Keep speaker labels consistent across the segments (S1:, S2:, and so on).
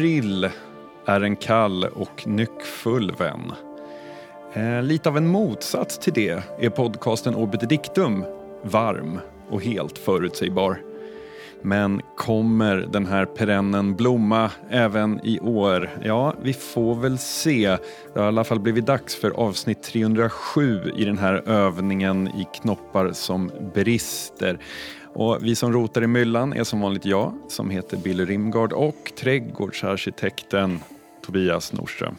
S1: April är en kall och nyckfull vän. Eh, lite av en motsats till det är podcasten Obit Dictum varm och helt förutsägbar. Men kommer den här perennen blomma även i år? Ja, vi får väl se. Det har i alla fall blivit dags för avsnitt 307 i den här övningen i knoppar som brister. Och vi som rotar i myllan är som vanligt jag, som heter Billy Rimgard och trädgårdsarkitekten Tobias Norström.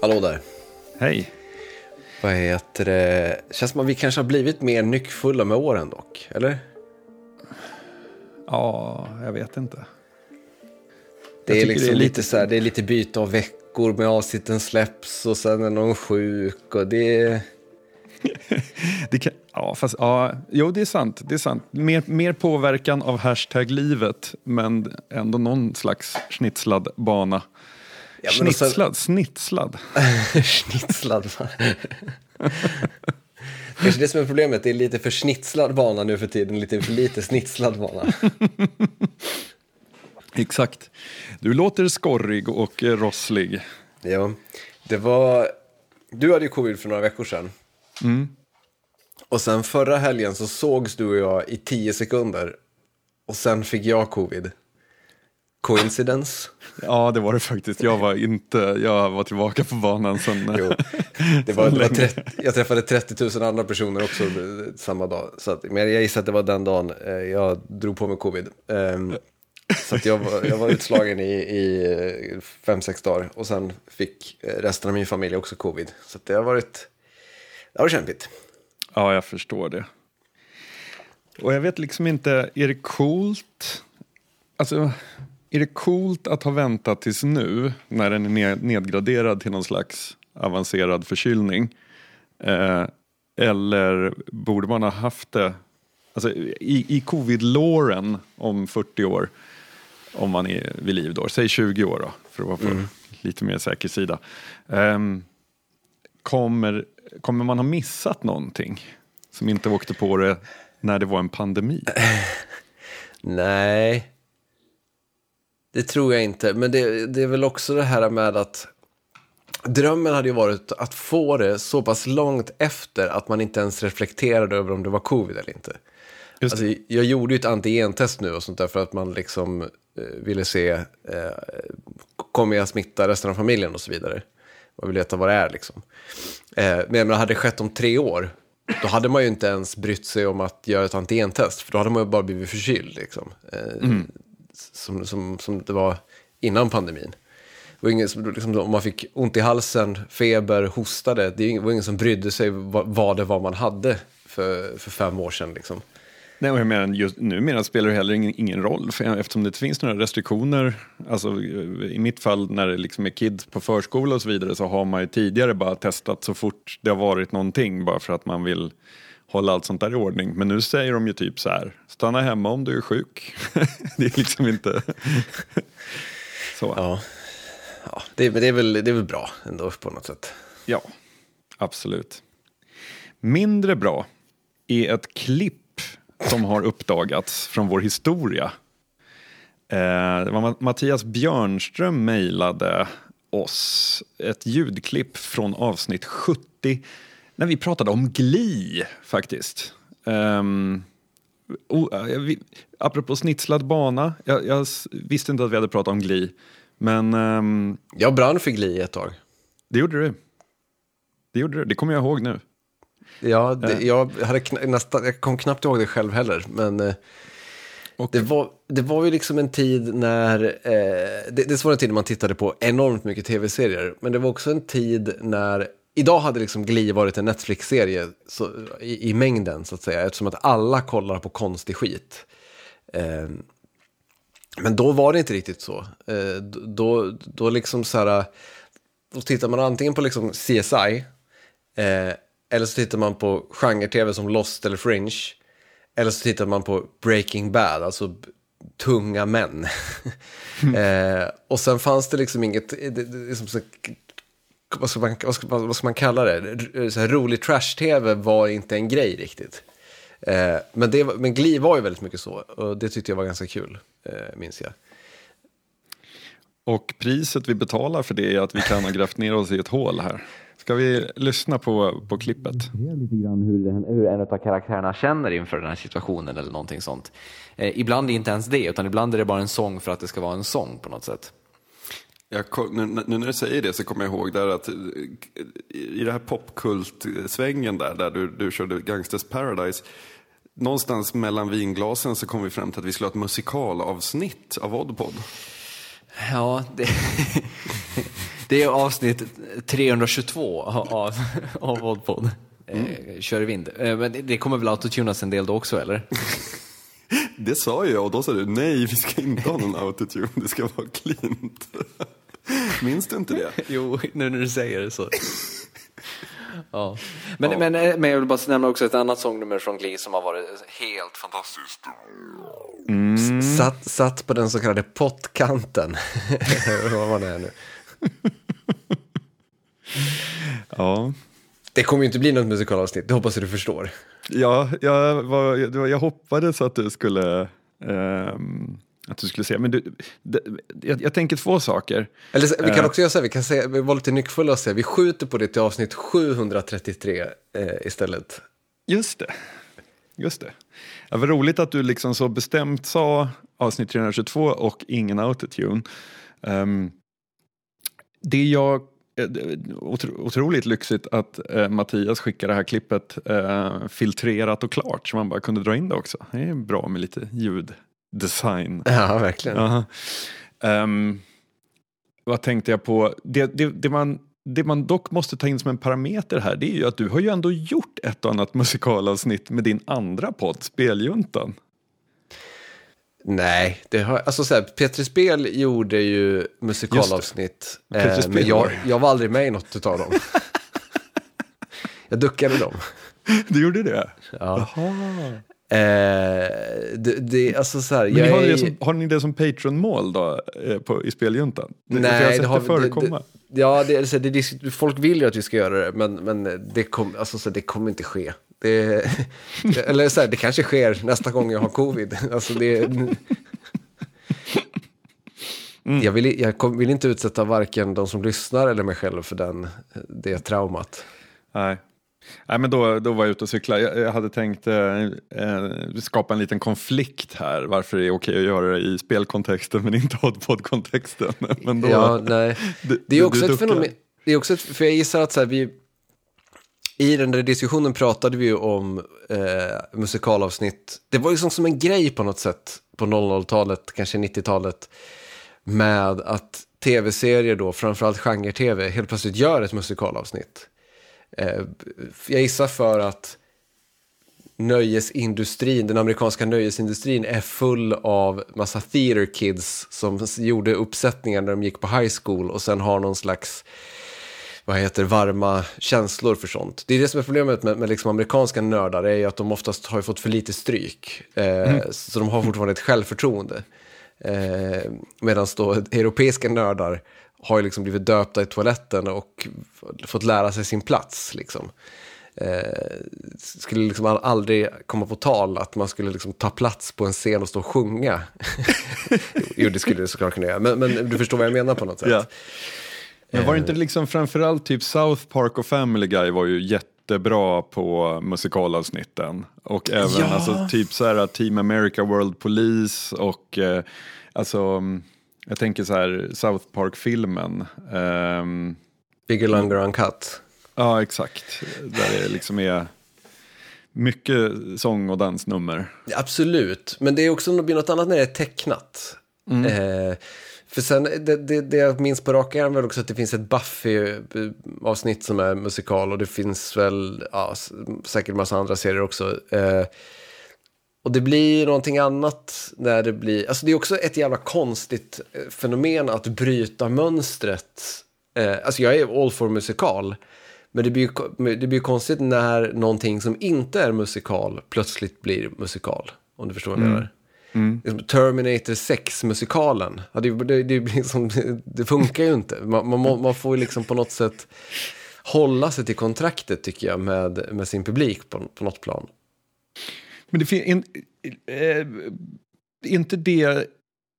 S2: Hallå där.
S1: Hej.
S2: Vad heter det? Känns som att vi kanske har blivit mer nyckfulla med åren dock, eller?
S1: Ja, jag vet inte.
S2: Det är liksom det är lite... så här, det är lite byte av veckor med avsnitten släpps och sen är någon sjuk och det...
S1: det kan, ja, fast ja, jo det är sant. Det är sant. Mer, mer påverkan av hashtag livet men ändå någon slags snitslad bana. Ja, snitslad, sen... snitslad.
S2: snitslad. Kanske det som är problemet, det är lite för snitslad bana nu för tiden, lite för lite snitslad bana.
S1: Exakt. Du låter skorrig och rosslig.
S2: Ja, det var... Du hade ju covid för några veckor sedan. Mm. Och sen förra helgen så sågs du och jag i tio sekunder. Och sen fick jag covid. Coincidence?
S1: Ja, det var det faktiskt. Jag var inte, jag var tillbaka på banan sen. Jo,
S2: det var, det var 30, jag träffade 30 000 andra personer också samma dag. Så att, men jag gissar att det var den dagen eh, jag drog på mig covid. Um, så jag, var, jag var utslagen i, i eh, fem, sex dagar och sen fick eh, resten av min familj också covid. Så det har varit, det varit kämpigt.
S1: Ja, jag förstår det. Och jag vet liksom inte, är det coolt? Alltså, är det coolt att ha väntat tills nu när den är nedgraderad till någon slags avancerad förkylning? Eh, eller borde man ha haft det alltså, i, i covid-låren om 40 år? Om man är vid liv då, säg 20 år då, för att vara på mm. lite mer säker sida. Eh, kommer, kommer man ha missat någonting som inte åkte på det när det var en pandemi?
S2: Nej, det tror jag inte, men det, det är väl också det här med att Drömmen hade ju varit att få det så pass långt efter att man inte ens reflekterade över om det var covid eller inte. Alltså, jag gjorde ju ett antigentest nu och sånt där för att man liksom eh, ville se, eh, kommer jag smitta resten av familjen och så vidare. Man vill veta vad det är liksom. Eh, men hade det skett om tre år, då hade man ju inte ens brytt sig om att göra ett antigentest, för då hade man ju bara blivit förkyld. Liksom. Eh, mm som, som, som det var innan pandemin. Var ingen som, liksom, om man fick ont i halsen, feber, hostade, det var ingen som brydde sig vad, vad det var man hade för, för fem år sedan. Liksom.
S1: Nej, och jag menar, just numera spelar det heller ingen, ingen roll för eftersom det inte finns några restriktioner. Alltså, I mitt fall när det liksom är kids på förskola och så vidare så har man ju tidigare bara testat så fort det har varit någonting bara för att man vill hålla allt sånt där i ordning. Men nu säger de ju typ så här, stanna hemma om du är sjuk. det är liksom inte
S2: så. Ja, ja det, det, är väl, det är väl bra ändå på något sätt.
S1: Ja, absolut. Mindre bra är ett klipp som har uppdagats från vår historia. Eh, det var Mattias Björnström mejlade oss ett ljudklipp från avsnitt 70 när vi pratade om Gli faktiskt. Um, oh, vi, apropå snitslad bana, jag, jag, visste inte att vi hade pratat om Gli. Men... Um,
S2: jag brann för Gli ett tag.
S1: Det gjorde du. Det gjorde du, det kommer jag ihåg nu.
S2: Ja, det, uh. jag, hade nästan, jag kom knappt ihåg det själv heller. Men uh, det, var, det var ju liksom en tid när, eh, det, det var en tid när man tittade på enormt mycket tv-serier. Men det var också en tid när Idag hade liksom Glee varit en Netflix-serie i, i, mängden, så att säga, eftersom att alla kollar på konstig skit. Eh, men då var det inte riktigt så. Eh, då, då liksom så här, då tittar man antingen på liksom CSI, eh, eller så tittar man på genre-tv som Lost eller Fringe, eller så tittar man på Breaking Bad, alltså tunga män. Mm. eh, och sen fanns det liksom inget, eh, det, det, liksom så, vad ska man, vad ska, vad ska man kalla det, eh, så här, rolig trash-tv var inte en grej riktigt. Eh, men, det, men Glee var ju väldigt mycket så, och det tyckte jag var ganska kul, eh, minns jag.
S1: Och priset vi betalar för det är att vi kan ha grävt ner oss i ett hål här. Ska vi lyssna på, på klippet?
S3: Lite grann hur, hur en av karaktärerna känner inför den här situationen eller någonting sånt. Eh, ibland är inte ens det, utan ibland är det bara en sång för att det ska vara en sång på något sätt.
S1: Jag, nu, nu, när du säger det så kommer jag ihåg där att i det här popkult-svängen där, där du, du körde Gangsters Paradise, någonstans mellan vinglasen så kom vi fram till att vi skulle ha ett musikalavsnitt av Oddpod.
S3: Ja, det, det är avsnitt 322 av, av Oddpod. Mm. Eh, kör i vind. Eh, men det kommer väl autotunas en del då också, eller?
S1: Det sa jag och då sa du nej, vi ska inte ha någon autotune, det ska vara cleant. Minns du inte det?
S3: Jo, nu när du säger det så. Ja. Men, ja. Men, eh, men jag vill bara nämna också ett annat sångnummer från Glee som har varit helt fantastiskt.
S2: Mm. Satt, satt på den så kallade pottkanten. Vad var det nu?
S1: ja.
S2: Det kommer ju inte bli något musikalavsnitt, det hoppas jag du förstår.
S1: Ja, jag, var, jag, jag hoppades att du skulle um att du skulle säga, men du, det, jag, jag, tänker två saker.
S2: Eller vi kan uh, också göra så här, vi kan säga, vi var lite nyckfulla och säga, vi skjuter på det till avsnitt 733 uh, istället.
S1: Just det, just det. Ja, vad roligt att du liksom så bestämt sa avsnitt 322 och ingen autotune. Um, det jag eh, otroligt lyxigt att eh, Mattias skickar det här klippet eh, filtrerat och klart så man bara kunde dra in det också. Det är bra med lite ljud design.
S2: Ja, verkligen. Uh
S1: -huh. um, vad tänkte jag på? Det, det, det, man, det man dock måste ta in som en parameter här det är ju att du har ju ändå gjort ett och annat musikalavsnitt med din andra podd, Speljuntan.
S2: Nej, det har, alltså så här, Petri Spel gjorde ju musikalavsnitt, eh, men jag, jag var aldrig med i något av dem. jag duckade dem.
S1: Du gjorde det?
S2: Ja. Eh, det, det, alltså så här,
S1: Men har, ni det som, har ni det som Patreon-mål då eh, på, i speljuntan?
S2: Nej,
S1: det,
S2: har,
S1: det förekomma.
S2: Det, ja, det, alltså, det, folk vill ju att vi ska göra det, men, men det, kom, alltså, så det kommer inte ske. Det, eller så här, det kanske sker nästa gång jag har covid. Alltså, det, mm. Jag, vill, jag vill inte utsätta varken de som lyssnar eller mig själv för den, det traumat.
S1: Nej. Nej, men då, då var jag ute och cyklade. Jag, jag hade tänkt eh, eh, skapa en liten konflikt här. Varför det är okej att göra det i spelkontexten men inte poddkontexten. Men då,
S2: ja, nej. Det är också ett fenomen. Det är också ett, för jag gissar att så här, vi, i den där diskussionen pratade vi ju om eh, musikalavsnitt. Det var ju som, som en grej på något sätt på 00-talet, kanske 90-talet. Med att tv-serier då, framförallt genre-tv, helt plötsligt gör ett musikalavsnitt. Eh, jag gissar för att nöjesindustrin, den amerikanska nöjesindustrin är full av massa theater kids som gjorde uppsättningar när de gick på high school och sen har någon slags vad heter varma känslor för sånt. Det är det som är problemet med, med liksom amerikanska nördar, är att de oftast har fått för lite stryk. Eh, mm. Så de har fortfarande ett självförtroende. Eh, Medan då europeiska nördar har ju liksom blivit döpta i toaletten och fått lära sig sin plats. Liksom. Eh, skulle liksom aldrig komma på tal att man skulle liksom ta plats på en scen och stå och sjunga. jo, det skulle det såklart kunna göra, men, men, du förstår vad jag menar på något sätt. Ja.
S1: Men var det inte liksom framförallt typ South Park och Family Guy var ju jättebra på musikalavsnitten. Och även ja. alltså, typ så här Team America World Police och eh, alltså jag tänker så här, South Park-filmen. Um,
S2: Bigger, longer, uncut.
S1: Ja, exakt. Där det liksom är mycket sång och dansnummer.
S2: Absolut, men det är också något annat när det är tecknat. Mm. Eh, för sen, det, det, det jag minns på rak arm är också att det finns ett Buffy-avsnitt som är musikal och det finns väl ja, säkert massa andra serier också. Eh, och det blir någonting annat när det blir, alltså det är också ett jävla konstigt eh, fenomen att bryta mönstret. Eh, alltså jag är all for musikal, men det blir, det blir konstigt när någonting som inte är musikal plötsligt blir musikal. Om du förstår vad jag mm. menar. Mm. Liksom Terminator 6-musikalen, ja, det, det, det, liksom, det, funkar ju inte. Man, man, man får ju liksom på något sätt hålla sig till kontraktet tycker jag med, med sin publik på, på något plan.
S1: Men det finns in, äh, inte det...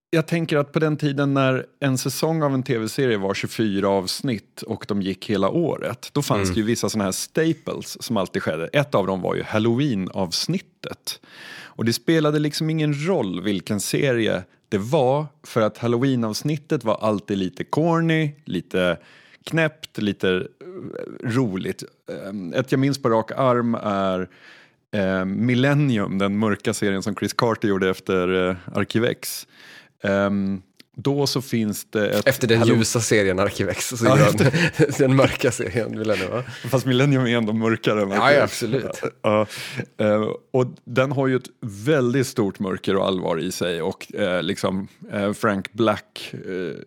S1: jag tänker att på den tiden när en säsong av en tv-serie var 24 avsnitt och de gick hela året, då fanns mm. det ju vissa sådana här staples som alltid skedde. Ett av dem var ju halloween-avsnittet. Och det spelade liksom ingen roll vilken serie det var, för att halloween-avsnittet var alltid lite corny, lite knäppt, lite eh, roligt. Ehm, ett jag minns på rak arm är eh, Millennium, den mörka serien som Chris Carter gjorde efter eh, Arkivex. Um, ehm, då så finns det ett...
S2: Efter den Halloween... ljusa serien Arkivex så ja, efter... den mörka serien Millennium va?
S1: Fast Millennium är ändå mörkare än
S2: Ja, ja absolut.
S1: Ja, uh, och den har ju ett väldigt stort mörker och allvar i sig och uh, liksom uh, Frank Black,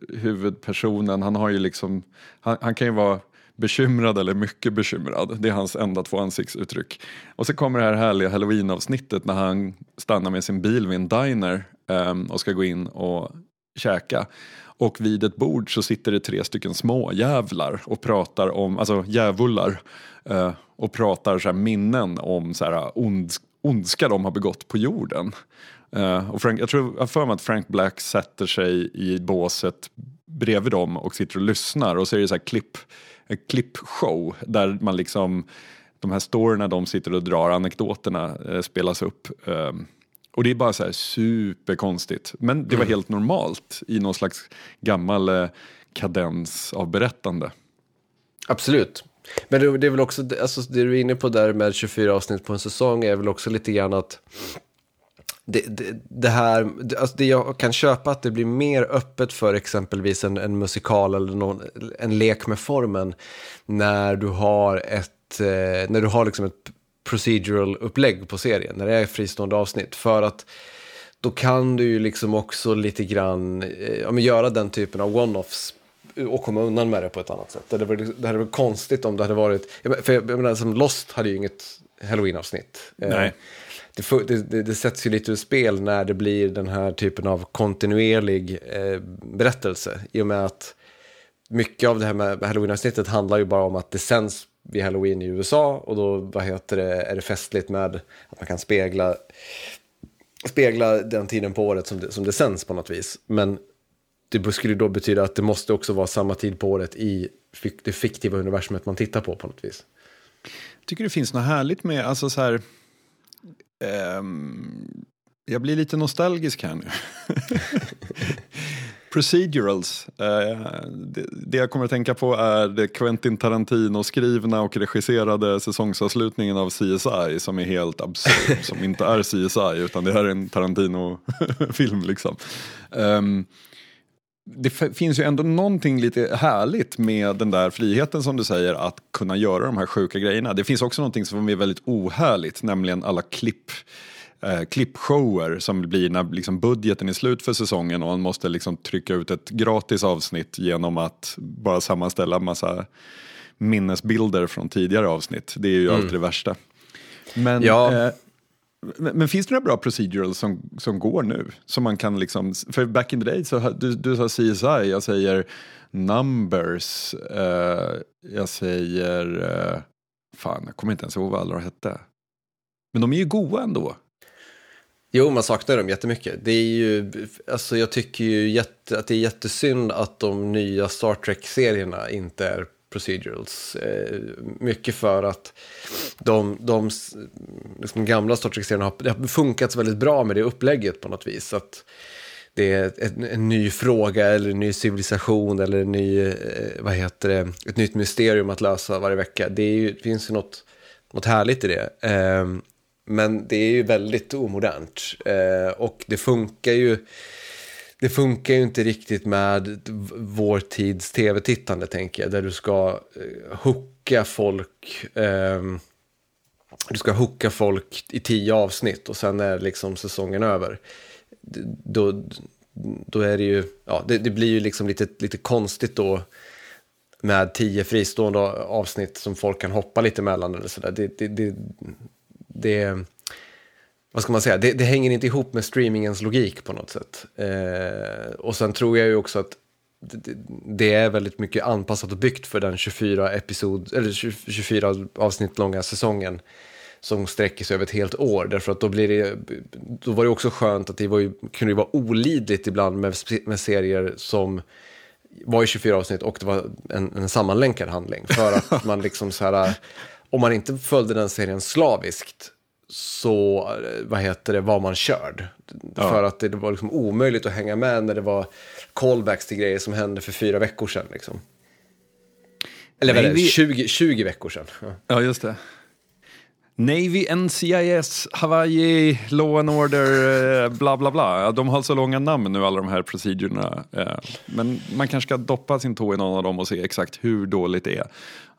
S1: huvudpersonen, han har ju liksom, han, han kan ju vara bekymrad eller mycket bekymrad. Det är hans enda två ansiktsuttryck. Och så kommer det här härliga halloween-avsnittet när han stannar med sin bil vid en diner um, och ska gå in och käka. Och vid ett bord så sitter det tre stycken små jävlar och pratar om, alltså djävular, eh, och pratar så minnen om så här ond, ondska de har begått på jorden. Eh, och Frank, jag tror jag för mig att Frank Black sätter sig i båset bredvid dem och sitter och lyssnar och så är det så här klipp en klippshow där man liksom de här storyna de sitter och drar, anekdoterna eh, spelas upp. Eh, och det är bara så här superkonstigt. Men det var mm. helt normalt i någon slags gammal eh, kadens av berättande.
S2: Absolut. Men det, det är väl också, alltså det du är inne på där med 24 avsnitt på en säsong är väl också lite grann att det, det, det, här, alltså det jag kan köpa att det blir mer öppet för exempelvis en, en musikal eller någon, en lek med formen när du har ett, eh, när du har liksom ett procedural upplägg på serien, när det är fristående avsnitt. För att då kan du ju liksom också lite grann eh, ja, göra den typen av one-offs och komma undan med det på ett annat sätt. Det, var, det hade varit konstigt om det hade varit, för jag menar, som Lost hade ju inget halloween-avsnitt.
S1: Eh, Nej
S2: det, det, det, sätts ju lite ur spel när det blir den här typen av kontinuerlig eh, berättelse. I och med att mycket av det här med halloween-avsnittet handlar ju bara om att det sänds vid halloween i USA och då vad heter det, är det festligt med att man kan spegla, spegla den tiden på året som det, som det sänds på något vis. Men det skulle då betyda att det måste också vara samma tid på året i det fiktiva universumet man tittar på på något vis.
S1: Jag tycker det finns något härligt med, alltså så här, Um, jag blir lite nostalgisk här nu. Procedurals. Uh, det, jag kommer att tänka på är det Quentin Tarantino-skrivna och regisserade säsongsavslutningen av CSI som är helt absurd, som inte är CSI utan det här är en Tarantino-film. liksom. Um, det finns ju ändå någonting lite härligt med den där friheten som du säger att kunna göra de här sjuka grejerna. Det finns också någonting som är väldigt ohärligt, nämligen alla klipp eh, klippshower som blir när liksom budgeten är slut för säsongen och man måste liksom trycka ut ett gratis avsnitt genom att bara sammanställa massa minnesbilder från tidigare avsnitt. Det är ju mm. alltid det värsta. Men ja. eh, men, men, finns det några bra procedurals som, som går nu? Som man kan liksom, för back in the day, så du, du sa CSI, jag säger numbers, uh, jag säger, uh, fan jag kommer inte ens ihåg vad alla hette. Men de är ju goa ändå.
S2: Jo, man saknar dem jättemycket. Det är ju, alltså jag tycker ju jätte, att det är jättesynd att de nya Star Trek-serierna inte är procedurals. Eh, mycket för att de, de liksom gamla Star Trek-serierna har, det har funkat väldigt bra med det upplägget på något vis. Att det är en, en ny fråga eller en ny civilisation eller en ny, eh, vad heter det, ett nytt mysterium att lösa varje vecka. Det, ju, det finns ju något, något härligt i det. Eh, men det är ju väldigt omodernt. Eh, och det funkar ju det funkar ju inte riktigt med vår tids tv-tittande, tänker jag, där du ska eh, hooka folk. Eh, du ska hooka folk i tio avsnitt och sen är liksom säsongen över. Då, då är det ju, ja, det, det blir ju liksom lite, lite konstigt då med tio fristående avsnitt som folk kan hoppa lite mellan eller sådär. Det, det, det, det, vad ska man säga, det, det, hänger inte ihop med streamingens logik på något sätt. Eh, och sen tror jag ju också att det, det, är väldigt mycket anpassat och byggt för den 24, episod, eller 24 avsnitt långa säsongen. som sträcker sig över ett helt år. Därför att då, blir det, då var det också skönt att det var ju, kunde vara olidligt ibland med, med serier som var i 24 avsnitt och det var en, en sammanlänkad handling. För att man liksom så här, om man inte följde den serien slaviskt så vad heter det, var man körd. Ja. För att det, det var liksom omöjligt att hänga med när det var callbacks till grejer som hände för fyra veckor sedan. Liksom. Eller är det, 20, 20 veckor sedan.
S1: Ja. ja, just det. Navy, NCIS, Hawaii, Law and Order, eh, bla bla bla. De har så långa namn nu alla de här procedurerna. Eh. Men man kanske ska doppa sin tå i någon av dem och se exakt hur dåligt det är.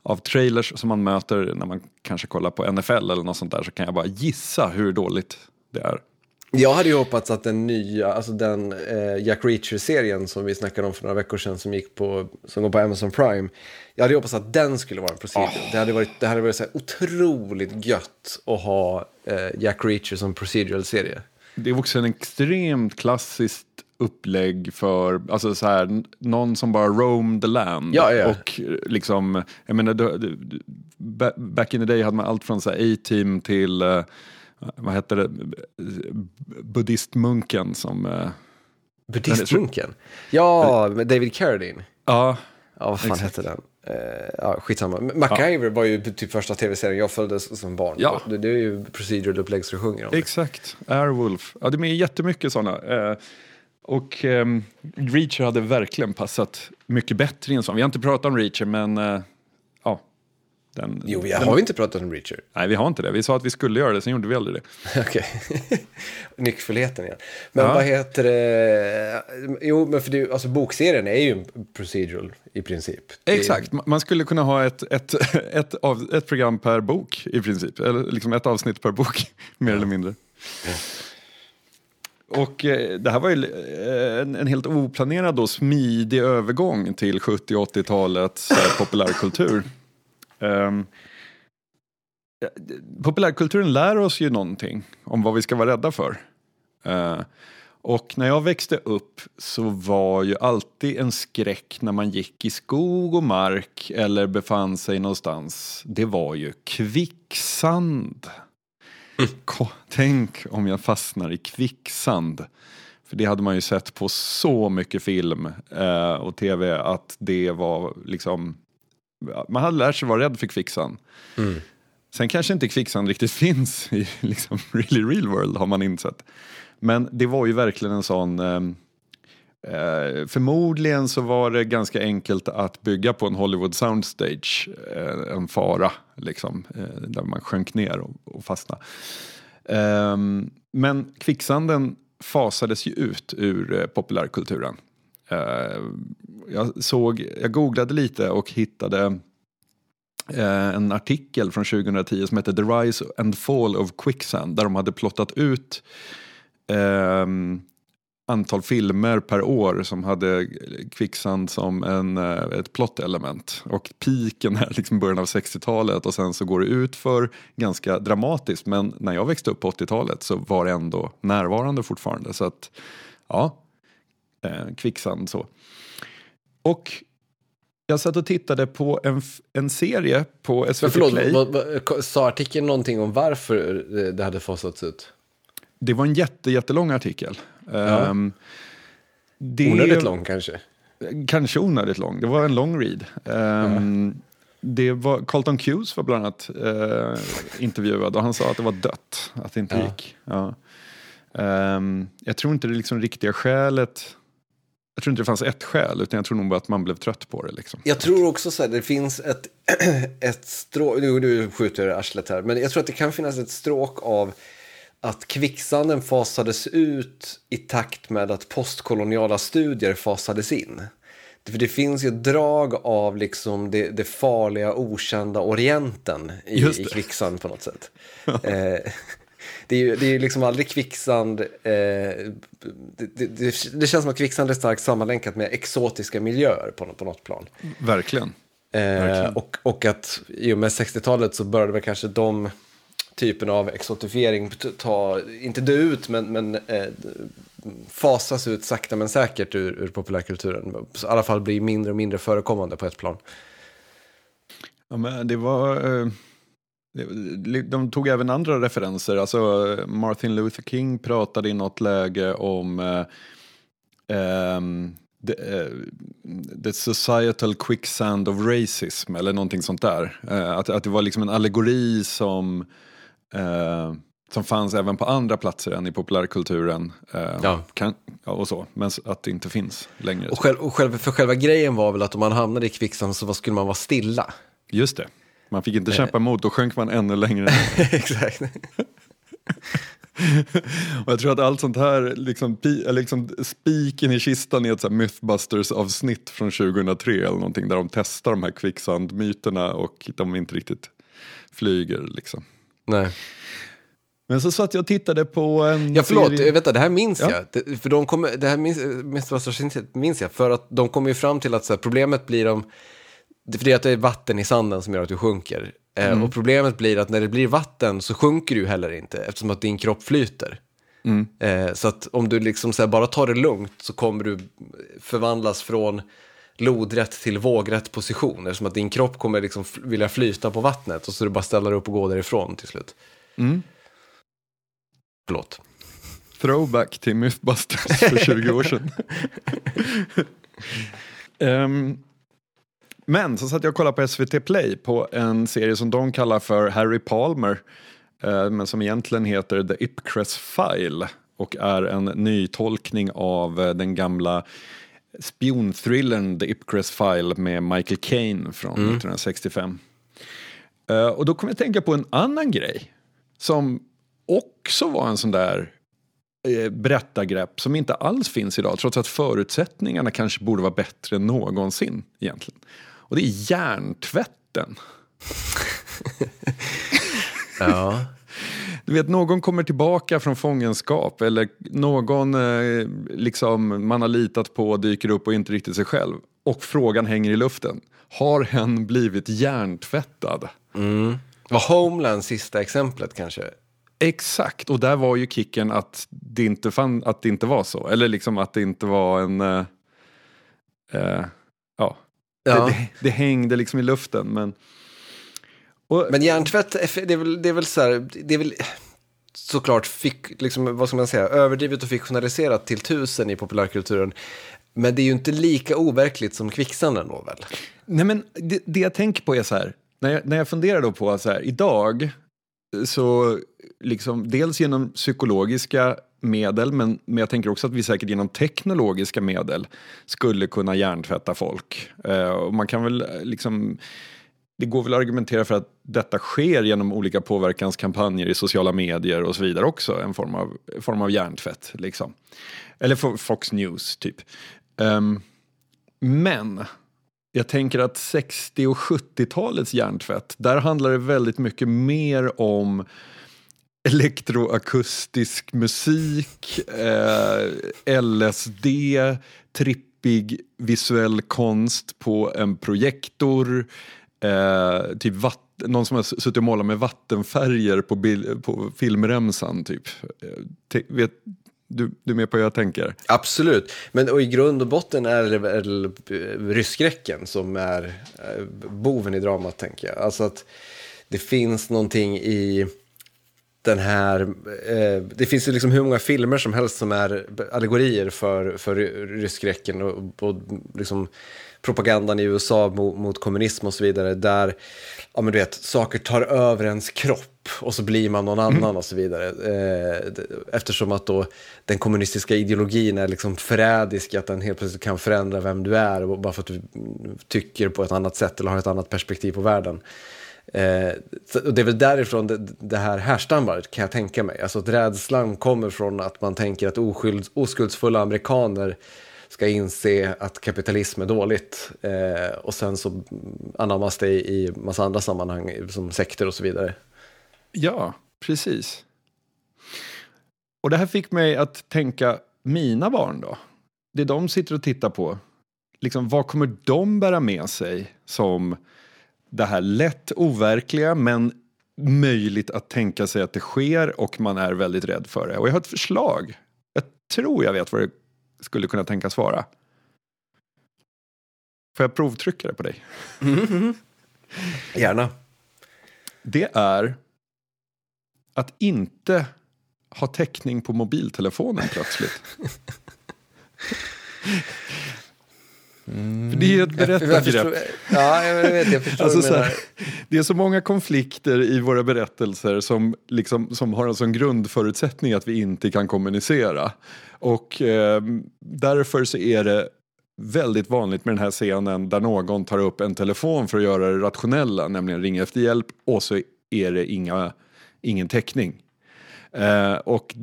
S1: Av trailers som man möter när man kanske kollar på NFL eller något sånt där så kan jag bara gissa hur dåligt det är.
S2: Jag hade ju hoppats att den nya, alltså den eh, Jack Reacher-serien som vi snackade om för några veckor sedan som gick på, som går på Amazon Prime. Jag hade hoppats att den skulle vara en procedur. Oh. Det hade varit, det hade varit så otroligt gött att ha eh, Jack Reacher som procedural-serie.
S1: Det är också en extremt klassiskt upplägg för, alltså så här, någon som bara roam the land.
S2: Ja, ja.
S1: Och liksom, jag menar, back in the day hade man allt från så A-team till uh, vad heter det, buddhistmunken som... Eh,
S2: buddhistmunken? Ja, David Carradine.
S1: Ja.
S2: Ja, vad fan exakt. hette den? Uh, ja, skitsamma. MacGyver ja. var ju typ första tv-serien jag följde som barn. Ja. Det, det är ju procedural upplägg så du sjunger om
S1: Exakt, Airwolf. Ja, det är jättemycket sådana. Uh, och um, Reacher hade verkligen passat mycket bättre i en sån. Vi har inte pratat om Reacher, men uh,
S2: den, jo, vi har vi inte pratat om Reacher?
S1: Nej, vi har inte det. Vi sa att vi skulle göra det, sen gjorde vi aldrig
S2: det. Okej. Nyckfullheten igen. Men ja. vad heter det? Jo, men för det, alltså, bokserien är ju en procedural i princip.
S1: Exakt. Man skulle kunna ha ett, ett, ett, av, ett program per bok i princip. Eller liksom ett avsnitt per bok, mer ja. eller mindre. Ja. Och eh, det här var ju eh, en, en, helt oplanerad och smidig övergång till 70 80-talets eh, populärkultur. Um, populärkulturen lär oss ju någonting om vad vi ska vara rädda för. Uh, och när jag växte upp så var ju alltid en skräck när man gick i skog och mark eller befann sig någonstans. Det var ju kvicksand. Mm. Tänk om jag fastnar i kvicksand. För det hade man ju sett på så mycket film eh, och tv att det var liksom man hade lärt sig vara rädd för kvicksand. Mm. Sen kanske inte kvicksand riktigt finns i liksom really real world har man insett. Men det var ju verkligen en sån ehm, eh, förmodligen så var det ganska enkelt att bygga på en Hollywood soundstage eh, en fara liksom, eh, där man sjönk ner och, och fastnade. Ehm, men kvicksanden fasades ju ut ur eh, populärkulturen. Eh, jag, såg, jag googlade lite och hittade eh, en artikel från 2010 som hette The Rise and Fall of Quicksand där de hade plottat ut eh, antal filmer per år som hade kvicksand som en, eh, ett plot-element. Och piken är liksom början av 60-talet och sen så går det ut för ganska dramatiskt. Men när jag växte upp på 80-talet så var det ändå närvarande fortfarande. Så att ja, eh, kvicksand så. Och jag satt och tittade på en, en serie på SVT Men förlåt, Play. Vad,
S2: vad, sa artikeln någonting om varför det hade fasats ut?
S1: Det var en jätte, jättelång artikel. Ja. Um,
S2: det, onödigt lång kanske?
S1: Kanske onödigt lång. Det var en lång read. Um, ja. Det var, Carlton Cuse var bland annat uh, intervjuad och han sa att det var dött, att det inte ja. gick. Ja. Um, jag tror inte det liksom riktiga skälet jag tror inte det fanns ett skäl, utan jag tror nog bara att man blev trött på det. Liksom.
S2: Jag tror också så här, det finns ett, ett stråk, nu, nu skjuter jag arslet här, men jag tror att det kan finnas ett stråk av att kvicksanden fasades ut i takt med att postkoloniala studier fasades in. För det finns ju drag av liksom det, det farliga, okända orienten i, i kvicksand på något sätt. eh, det är ju det är liksom aldrig kvicksand. Eh, det, det, det, känns som att kvicksand är starkt sammanlänkat med exotiska miljöer på, på något plan.
S1: Verkligen.
S2: Eh, Verkligen. Och, och att i och med 60-talet så började väl kanske de typen av exotifiering ta, inte dö ut, men, men eh, fasas ut sakta men säkert ur, ur populärkulturen. I alla fall bli mindre och mindre förekommande på ett plan.
S1: Ja, men det var... Eh de tog även andra referenser. Alltså Martin Luther King pratade i något läge om eh, um, the, uh, the, societal quicksand of racism eller någonting sånt där. Uh, att, att det var liksom en allegori som uh, som fanns även på andra platser än i populärkulturen. ja. Kan, ja, och så, men att det inte finns längre.
S2: Och, själv, och själv, för själva grejen var väl att om man hamnade i kvicksand så skulle man vara stilla.
S1: Just det. Man fick inte kämpa emot, då sjönk man ännu längre
S2: Exakt.
S1: och jag tror att allt sånt här, liksom, liksom spiken i kistan är ett så Mythbusters avsnitt från 2003 eller någonting där de testar de här kvicksandmyterna och de inte riktigt flyger liksom.
S2: Nej.
S1: Men så satt jag och tittade på en
S2: Ja förlåt, serie... vänta, det här minns ja. jag. för de kommer, det här minns, Mythbusters minns jag, för att de kommer ju fram till att så här, problemet blir om för det är att det är vatten i sanden som gör att du sjunker. Eh, mm. Och problemet blir att när det blir vatten så sjunker du heller inte eftersom att din kropp flyter. Mm. Eh, så att om du liksom bara tar det lugnt så kommer du förvandlas från lodrätt till vågrätt position. Eftersom att din kropp kommer liksom vilja flyta på vattnet och så du bara ställer upp och går därifrån till slut. Mm. Förlåt.
S1: Throwback till Mythbusters för 20 år sedan. um, Men så satt jag och kollade på SVT Play på en serie som de kallar för Harry Palmer. Eh, men som egentligen heter The Ipcress File och är en nytolkning av eh, den gamla spionthrillern The Ipcress File med Michael Caine från mm. 1965. Eh, och då kom jag att tänka på en annan grej som också var en sån där berättargrepp som inte alls finns idag trots att förutsättningarna kanske borde vara bättre än någonsin egentligen. Och det är hjärntvätten.
S2: ja.
S1: Du vet, någon kommer tillbaka från fångenskap eller någon eh, liksom, man har litat på dyker upp och inte riktigt sig själv. Och frågan hänger i luften. Har hen blivit hjärntvättad?
S2: Mm. Var Homeland sista exemplet kanske?
S1: Exakt, och där var ju kicken att det inte, fann, att det inte var så. Eller liksom att det inte var en... Eh, eh, ja, Ja. Det, det, hängde liksom i luften. Men,
S2: och, men hjärntvätt, det är väl, det är väl så här, det är väl såklart fick, liksom, vad ska man säga, överdrivet och fiktionaliserat till tusen i populärkulturen. Men det är ju inte lika overkligt som kvicksanden då väl?
S1: Nej men det, det jag tänker på är så här, när jag, när jag funderar då på så här, idag så liksom dels genom psykologiska medel, men, men jag tänker också att vi säkert genom teknologiska medel skulle kunna hjärntvätta folk. Eh, och man kan väl eh, liksom det går väl att argumentera för att detta sker genom olika påverkanskampanjer i sociala medier och så vidare också, en form av, form av hjärntvätt. Liksom. Eller Fox News, typ. Um, men jag tänker att 60 och 70-talets hjärntvätt, där handlar det väldigt mycket mer om elektroakustisk musik, eh, LSD, trippig visuell konst på en projektor, eh, typ vatten någon som har suttit och målat med vattenfärger på, på filmremsan. Typ. Eh, T vet, du, du är med på hur jag tänker?
S2: Absolut, men och i grund och botten är det väl eh, rysskräcken som är eh, boven i dramat tänker jag. Alltså att det finns någonting i den här, eh, det finns ju liksom hur många filmer som helst som är allegorier för, för rysskräcken och, och liksom propagandan i USA mot, mot, kommunism och så vidare. Där ja, men du vet, saker tar över ens kropp och så blir man någon mm. annan mm. och så vidare. Eh, eftersom att då den kommunistiska ideologin är liksom förrädisk, att den helt plötsligt kan förändra vem du är bara för att du tycker på ett annat sätt eller har ett annat perspektiv på världen. Eh, och det är väl därifrån det, det här härstammar kan jag tänka mig. Alltså att rädslan kommer från att man tänker att oskyld, oskuldsfulla amerikaner ska inse att kapitalism är dåligt. Eh, och sen så anammas det i massa andra sammanhang som sekter och så vidare.
S1: Ja, precis. Och det här fick mig att tänka, mina barn då? Det de sitter och tittar på, liksom, vad kommer de bära med sig som det här lätt overkliga men möjligt att tänka sig att det sker och man är väldigt rädd för det. Och jag har ett förslag. Jag tror jag vet vad det skulle kunna tänkas vara. Får jag provtrycka det på dig?
S2: Mm -hmm. Gärna.
S1: det är att inte ha täckning på mobiltelefonen plötsligt. Mm. Det är ett berättargrepp.
S2: Ja, jag vet, jag förstår alltså,
S1: här, Det är så många konflikter i våra berättelser som, liksom, som har en sån grundförutsättning att vi inte kan kommunicera. Och eh, därför så är det väldigt vanligt med den här scenen där någon tar upp en telefon för att göra det rationella, nämligen ringa efter hjälp och så är det inga, ingen täckning. Eh, och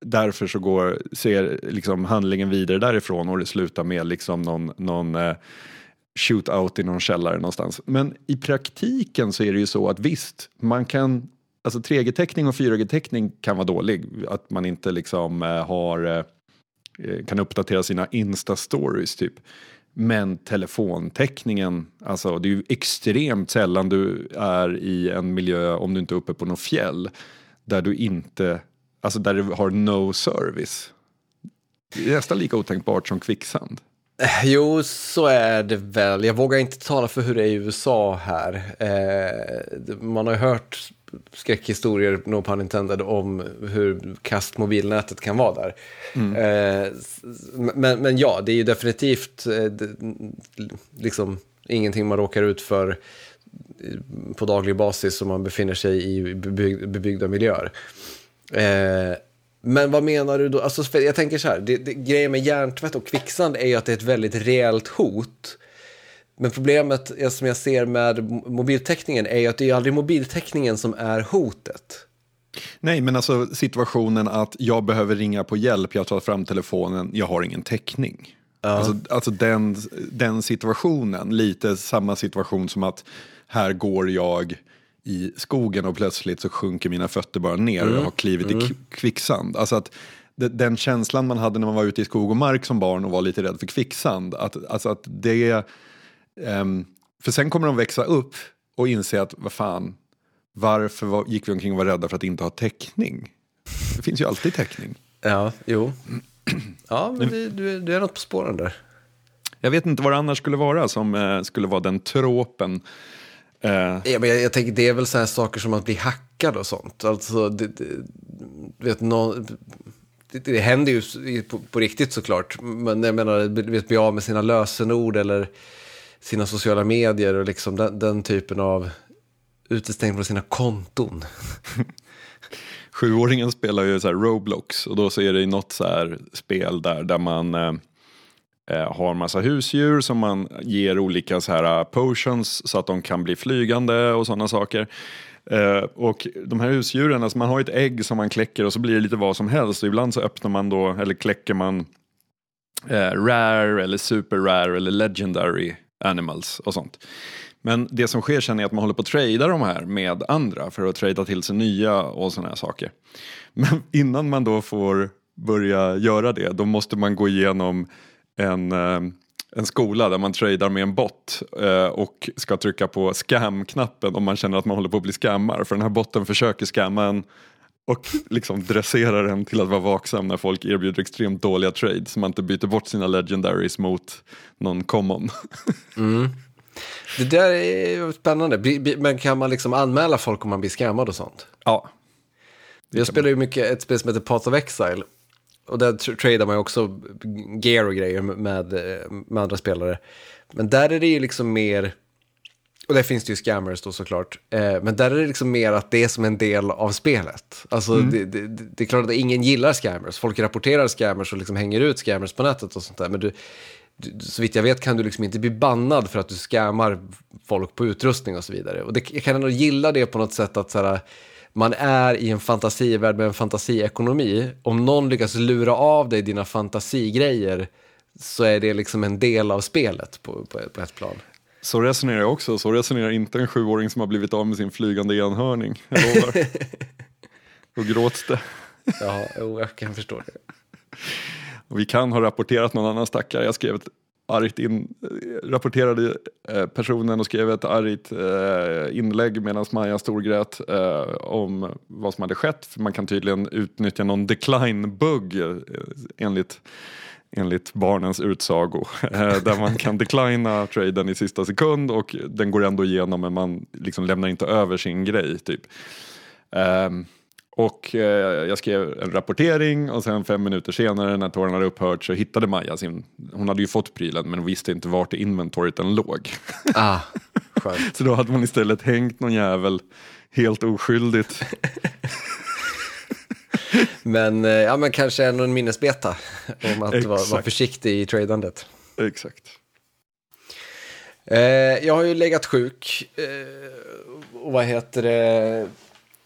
S1: därför så går, ser liksom handlingen vidare därifrån och det slutar med liksom någon, någon eh, shootout i någon källare någonstans. Men i praktiken så är det ju så att visst, man kan, alltså 3G-täckning och 4G-täckning kan vara dålig. Att man inte liksom eh, har, eh, eh kan uppdatera sina Insta-stories typ. Men telefontäckningen, alltså det är ju extremt sällan du är i en miljö om du inte är uppe på något fjäll där du inte, alltså där du har no service. Det är nästan lika otänkbart som kvicksand.
S2: Eh, jo, så är det väl. Jag vågar inte tala för hur det är i USA här. Eh, man har hört skräckhistorier, no pun intended, om hur kast mobilnätet kan vara där. Mm. Eh, men, men ja, det är ju definitivt eh, liksom ingenting man råkar ut för på daglig basis om man befinner sig i bebyggda miljöer. Eh, men vad menar du då? Alltså, jag tänker så här, det, det, grejen med hjärntvätt och kvicksand är ju att det är ett väldigt reellt hot. Men problemet som jag ser med mobiltäckningen är ju att det är aldrig mobiltäckningen som är hotet.
S1: Nej, men alltså situationen att jag behöver ringa på hjälp, jag tar fram telefonen, jag har ingen täckning. Ja. Alltså, alltså den, den situationen, lite samma situation som att här går jag i skogen och plötsligt så sjunker mina fötter bara ner mm. och jag har klivit mm. i kvicksand. Alltså att den känslan man hade när man var ute i skog och mark som barn och var lite rädd för kvicksand. Att, alltså att det, um, för sen kommer de växa upp och inse att vad fan, varför var, gick vi omkring och var rädda för att inte ha täckning? Det finns ju alltid täckning.
S2: Ja, jo. Ja, men det, du, du är något på spåren där.
S1: Jag vet inte vad det annars skulle vara som eh, skulle vara den tropen.
S2: Ja, men jag, jag, tänker det är väl så här saker som att bli hackad och sånt. Alltså, det, det vet, no, det, det, händer ju på, på, riktigt såklart. Men jag menar, vet, bli av med sina lösenord eller sina sociala medier och liksom den, den typen av utestängd från sina konton.
S1: Sjuåringen spelar ju så Roblox och då så är det något så här spel där, där man eh, eh, Eh, har massa husdjur som man ger olika så här eh, potions så att de kan bli flygande och sådana saker. Eh, och de här husdjuren, alltså man har ett ägg som man kläcker och så blir det lite vad som helst. Och ibland så öppnar man då, eller kläcker man rare eller super rare eller legendary animals och sånt. Men det som sker sen är att man håller på att trada de här med andra för att trada till sig nya och sådana här saker. Men innan man då får börja göra det, då måste man gå igenom en, eh, en skola där man tradar med en bot eh, och ska trycka på scam-knappen om man känner att man håller på att bli scammar. För den här botten försöker scamma en och liksom dresserar en till att vara vaksam när folk erbjuder extremt dåliga trades så man inte byter bort sina legendaries mot någon common.
S2: Mm. Det där är spännande, men kan man liksom anmäla folk om man blir scammad och sånt?
S1: Ja.
S2: Jag spelar ju mycket ett spel som heter Path of Exile och där tradar man ju också gear och grejer med, med andra spelare. Men där är det ju liksom mer, och där finns det ju scammers då såklart, eh, men där är det liksom mer att det är som en del av spelet. Alltså mm. det, det, det, är klart att ingen gillar scammers, folk rapporterar scammers och liksom hänger ut scammers på nätet och sånt där. Men du, du, så vitt jag vet kan du liksom inte bli bannad för att du scammar folk på utrustning och så vidare. Och det, jag kan ändå gilla det på något sätt att så här, man är i en fantasivärld med en fantasiekonomi. Om någon lyckas lura av dig dina fantasigrejer så är det liksom en del av spelet på, på, på ett plan.
S1: Så resonerar jag också. Så resonerar inte en sjuåring som har blivit av med sin flygande enhörning. Jag lovar. Då gråts det.
S2: ja, jag kan förstå det.
S1: Och vi kan ha rapporterat någon annan stackare. Jag skrev ett argt in, rapporterade eh, personen och skrev ett argt eh, inlägg medan Maja storgrät eh, om vad som hade skett. För man kan tydligen utnyttja någon decline-bugg eh, enligt, enligt barnens utsago. Eh, där man kan declina traden i sista sekund och den går ändå igenom men man liksom lämnar inte över sin grej. typ. Um, och eh, jag skrev en rapportering och sen fem minuter senare när tårarna hade upphört så hittade Maja sin, hon hade ju fått prylen men visste inte vart i inventoriet den låg.
S2: Ah,
S1: så då hade man istället hängt någon jävel helt oskyldigt.
S2: men, eh, ja, men kanske en minnesbeta om att vara, vara försiktig i tradandet.
S1: Exakt.
S2: Eh, jag har ju legat sjuk. Eh, och vad heter det?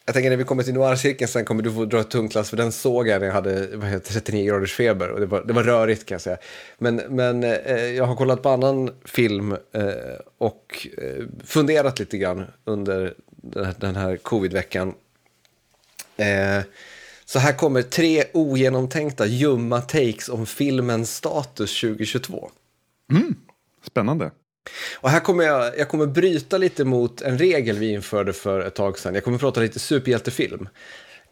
S2: Jag tänker när vi kommer till noircirkeln sen kommer du få dra ett tungt lass för den såg jag när jag hade vad heter, 39 graders feber och det var, det var rörigt kan jag säga. Men, men eh, jag har kollat på annan film eh, och eh, funderat lite grann under den här, den här covid-veckan. Eh, så här kommer tre ogenomtänkta ljumma takes om filmens status 2022.
S1: Mm, spännande.
S2: Och här kommer jag, jag kommer bryta lite mot en regel vi införde för ett tag sedan. Jag kommer prata lite superhjältefilm.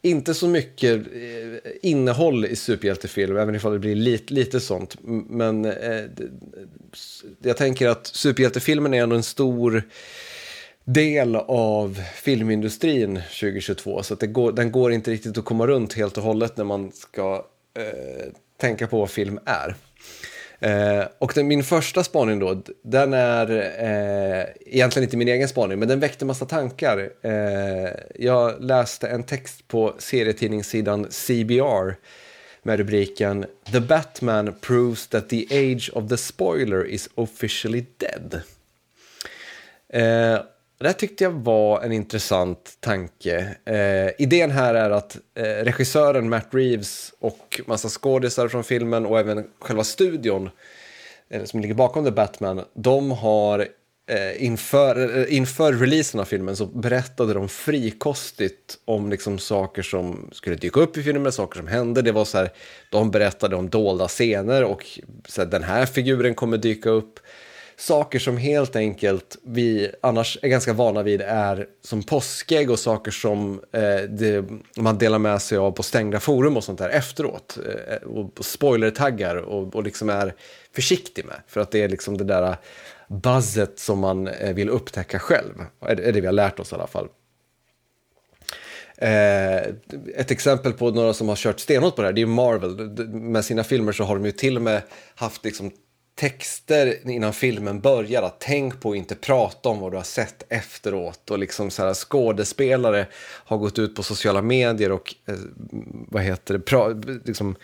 S2: Inte så mycket eh, innehåll i superhjältefilm, även ifall det blir lite, lite sånt. Men eh, jag tänker att superhjältefilmen är ändå en stor del av filmindustrin 2022. Så att det går, den går inte riktigt att komma runt helt och hållet när man ska eh, tänka på vad film är. Eh, och den, min första spaning då, den är eh, egentligen inte min egen spaning, men den väckte massa tankar. Eh, jag läste en text på serietidningssidan CBR med rubriken The Batman proves that the age of the spoiler is officially dead. Eh, det här tyckte jag var en intressant tanke. Eh, idén här är att eh, regissören Matt Reeves och massa skådisar från filmen och även själva studion eh, som ligger bakom The Batman, de har eh, inför, eh, inför releasen av filmen så berättade de frikostigt om liksom saker som skulle dyka upp i filmen, saker som hände. Det var så här, de berättade om dolda scener och så här, den här figuren kommer dyka upp saker som helt enkelt vi annars är ganska vana vid är som påskägg och saker som eh, det, man delar med sig av på stängda forum och sånt där efteråt. Eh, och spoilertaggar och, och liksom är försiktig med. För att det är liksom det där buzzet som man eh, vill upptäcka själv. Är, är det vi har lärt oss i alla fall. Eh, ett exempel på några som har kört stenhårt på det här, det är Marvel. Med sina filmer så har de ju till och med haft liksom texter innan filmen börjar. Att tänk på att inte prata om vad du har sett efteråt. Och liksom så här, skådespelare har gått ut på sociala medier och eh, vad heter det, pra, liksom,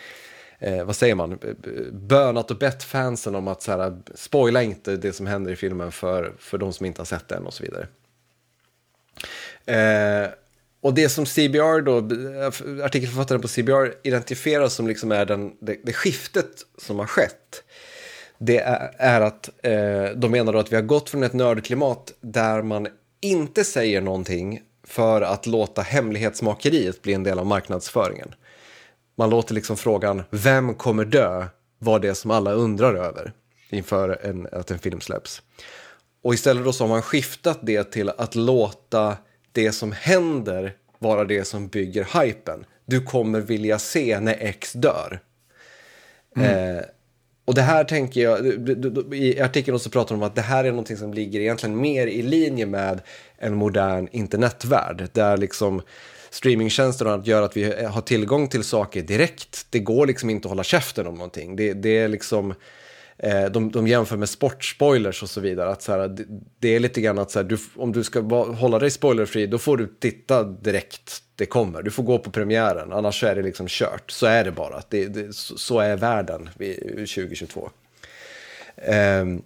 S2: eh, vad säger man, bönat och bett fansen om att så här, spoila inte det som händer i filmen för, för de som inte har sett den och så vidare. Eh, och det som CBR då, artikelförfattaren på CBR identifierar som liksom är den, det, det skiftet som har skett det är, att eh, de menar att vi har gått från ett nördklimat där man inte säger någonting för att låta hemlighetsmakeriet bli en del av marknadsföringen. Man låter liksom frågan vem kommer dö vara det som alla undrar över inför en, att en film släpps. Och istället då så har man skiftat det till att låta det som händer vara det som bygger hypen. Du kommer vilja se när X dör. Mm. Eh, och det här tänker jag, i artikeln så pratar de om att det här är någonting som ligger egentligen mer i linje med en modern internetvärld. Där liksom streamingtjänster gör att vi eh, har tillgång till saker direkt. Det går liksom inte att hålla käften om någonting. Det, det är liksom, Eh, de, de jämför med sportspoilers och så vidare. Att så här, det, det, är lite grann att så här, du, om du ska hålla dig spoilerfri då får du titta direkt det kommer. Du får gå på premiären, annars är det liksom kört. Så är det bara. Det, det, så är världen 2022. Um, ehm,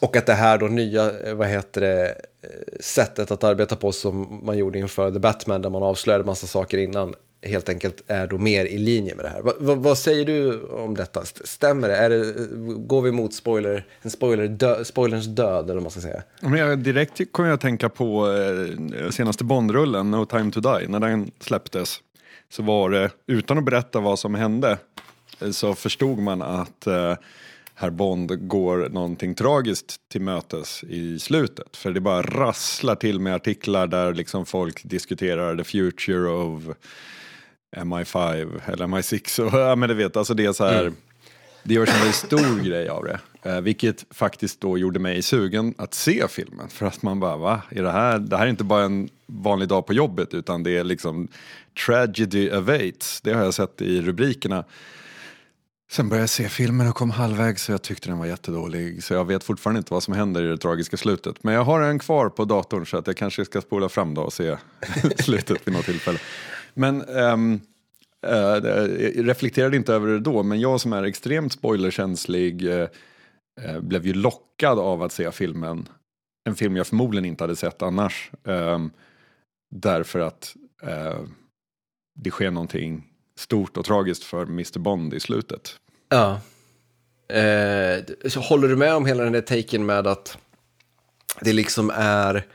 S2: och att det här då nya, eh, vad heter det, eh, sättet att arbeta på som man gjorde inför The Batman där man avslöjade massa saker innan helt enkelt är då mer i linje med det här. Va, va, vad säger du om detta? Stämmer det? Är det går vi mot spoiler, en spoiler dö, spoilerns död eller vad man ska säga?
S1: Men jag, direkt kommer jag att tänka på eh, senaste Bondrullen, No time to die, när den släpptes. Så var det, utan att berätta vad som hände, eh, så förstod man att eh, herr Bond går någonting tragiskt till mötes i slutet. För det bara rasslar till med artiklar där liksom folk diskuterar the future of MI5 eller MI6. Och, ja, men du vet, alltså det är så här. Mm. det görs en väldigt stor grej av det. Eh, vilket faktiskt då gjorde mig sugen att se filmen. För att man bara, va? Är det, här, det här är inte bara en vanlig dag på jobbet utan det är liksom Tragedy awaits. Det har jag sett i rubrikerna. Sen började jag se filmen och kom halvvägs så jag tyckte den var jättedålig. Så jag vet fortfarande inte vad som händer i det tragiska slutet. Men jag har den kvar på datorn så att jag kanske ska spola fram då och se slutet vid något tillfälle. Men um, uh, reflekterade inte över det då, men jag som är extremt spoilerkänslig uh, uh, blev ju lockad av att se filmen. En film jag förmodligen inte hade sett annars. Um, därför att det sker någonting stort och tragiskt för Mr Bond i slutet.
S2: Ja. Så håller du med om hela den där taken med att det liksom är...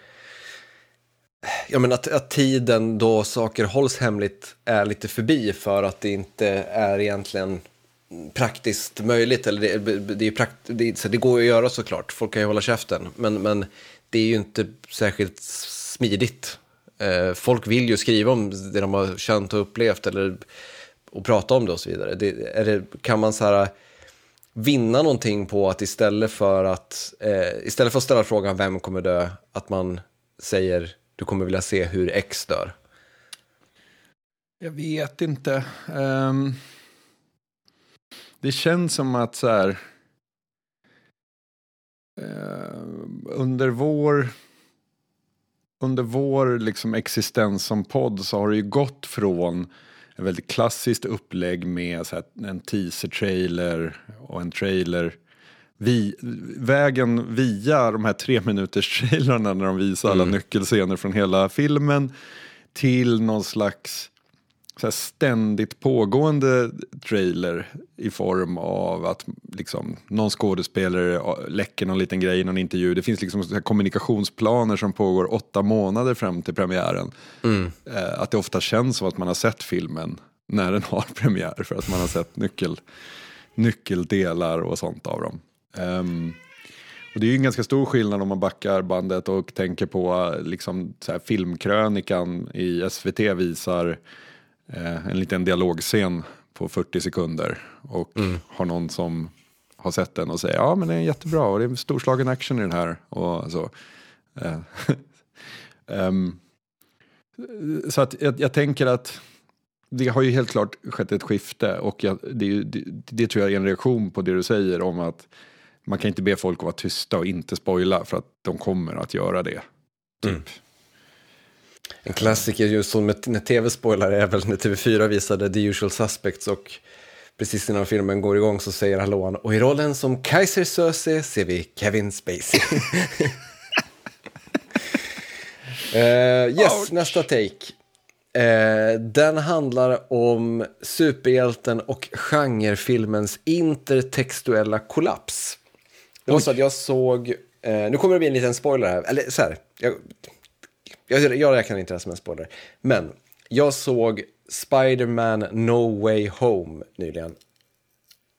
S2: Ja, men att, att tiden då saker hålls hemligt är lite förbi för att det inte är egentligen praktiskt möjligt. Eller det, det, är prakt, det, så det går att göra såklart, folk kan ju hålla käften. Men, men det är ju inte särskilt smidigt. Eh, folk vill ju skriva om det de har känt och upplevt eller och prata om det och så vidare. Det, det, kan man så här eh, vinna någonting på att istället för att, eh, istället för att ställa frågan vem kommer dö, att man säger du kommer vilja se hur X dör?
S1: Jag vet inte. Um, det känns som att så här, uh, under vår under vår liksom existens som podd så har det ju gått från en väldigt klassiskt upplägg med så här, en teaser-trailer och en trailer. Vi, vägen via de här tre minuters trailerna när de visar alla mm. nyckelscener från hela filmen till någon slags så ständigt pågående trailer i form av att liksom, någon skådespelare läcker någon liten grej i någon intervju. Det finns liksom kommunikationsplaner som pågår åtta månader fram till premiären. Mm. Eh, att det ofta känns som att man har sett filmen när den har premiär för att man har sett nyckel, nyckeldelar och sånt av dem. Um, och det är ju en ganska stor skillnad om man backar bandet och tänker på liksom, så här, filmkrönikan i SVT visar eh, en liten dialogscen på 40 sekunder och mm. har någon som har sett den och säger ja men det är jättebra och det är storslagen action i den här och så. um, så att jag, jag, tänker att det har ju helt klart skett ett skifte och jag, det, det, det, tror jag är en reaktion på det du säger om att man kan inte be folk att vara tysta och inte spoila för att de kommer att göra det. Typ. Mm.
S2: En klassiker just som när tv-spoilar är väl när TV4 visade The Usual Suspects och precis innan filmen går igång så säger hallåan och i rollen som Kaiser Söze ser vi Kevin Spacey. uh, yes, Ouch. nästa take. Uh, den handlar om superhjälten och genrefilmens intertextuella kollaps. Det var så att jag såg, uh, nu kommer det bli en liten spoiler här, eller så här, jag, jag, jag räknar inte det som en spoiler. Men jag såg Spider-Man No Way Home nyligen.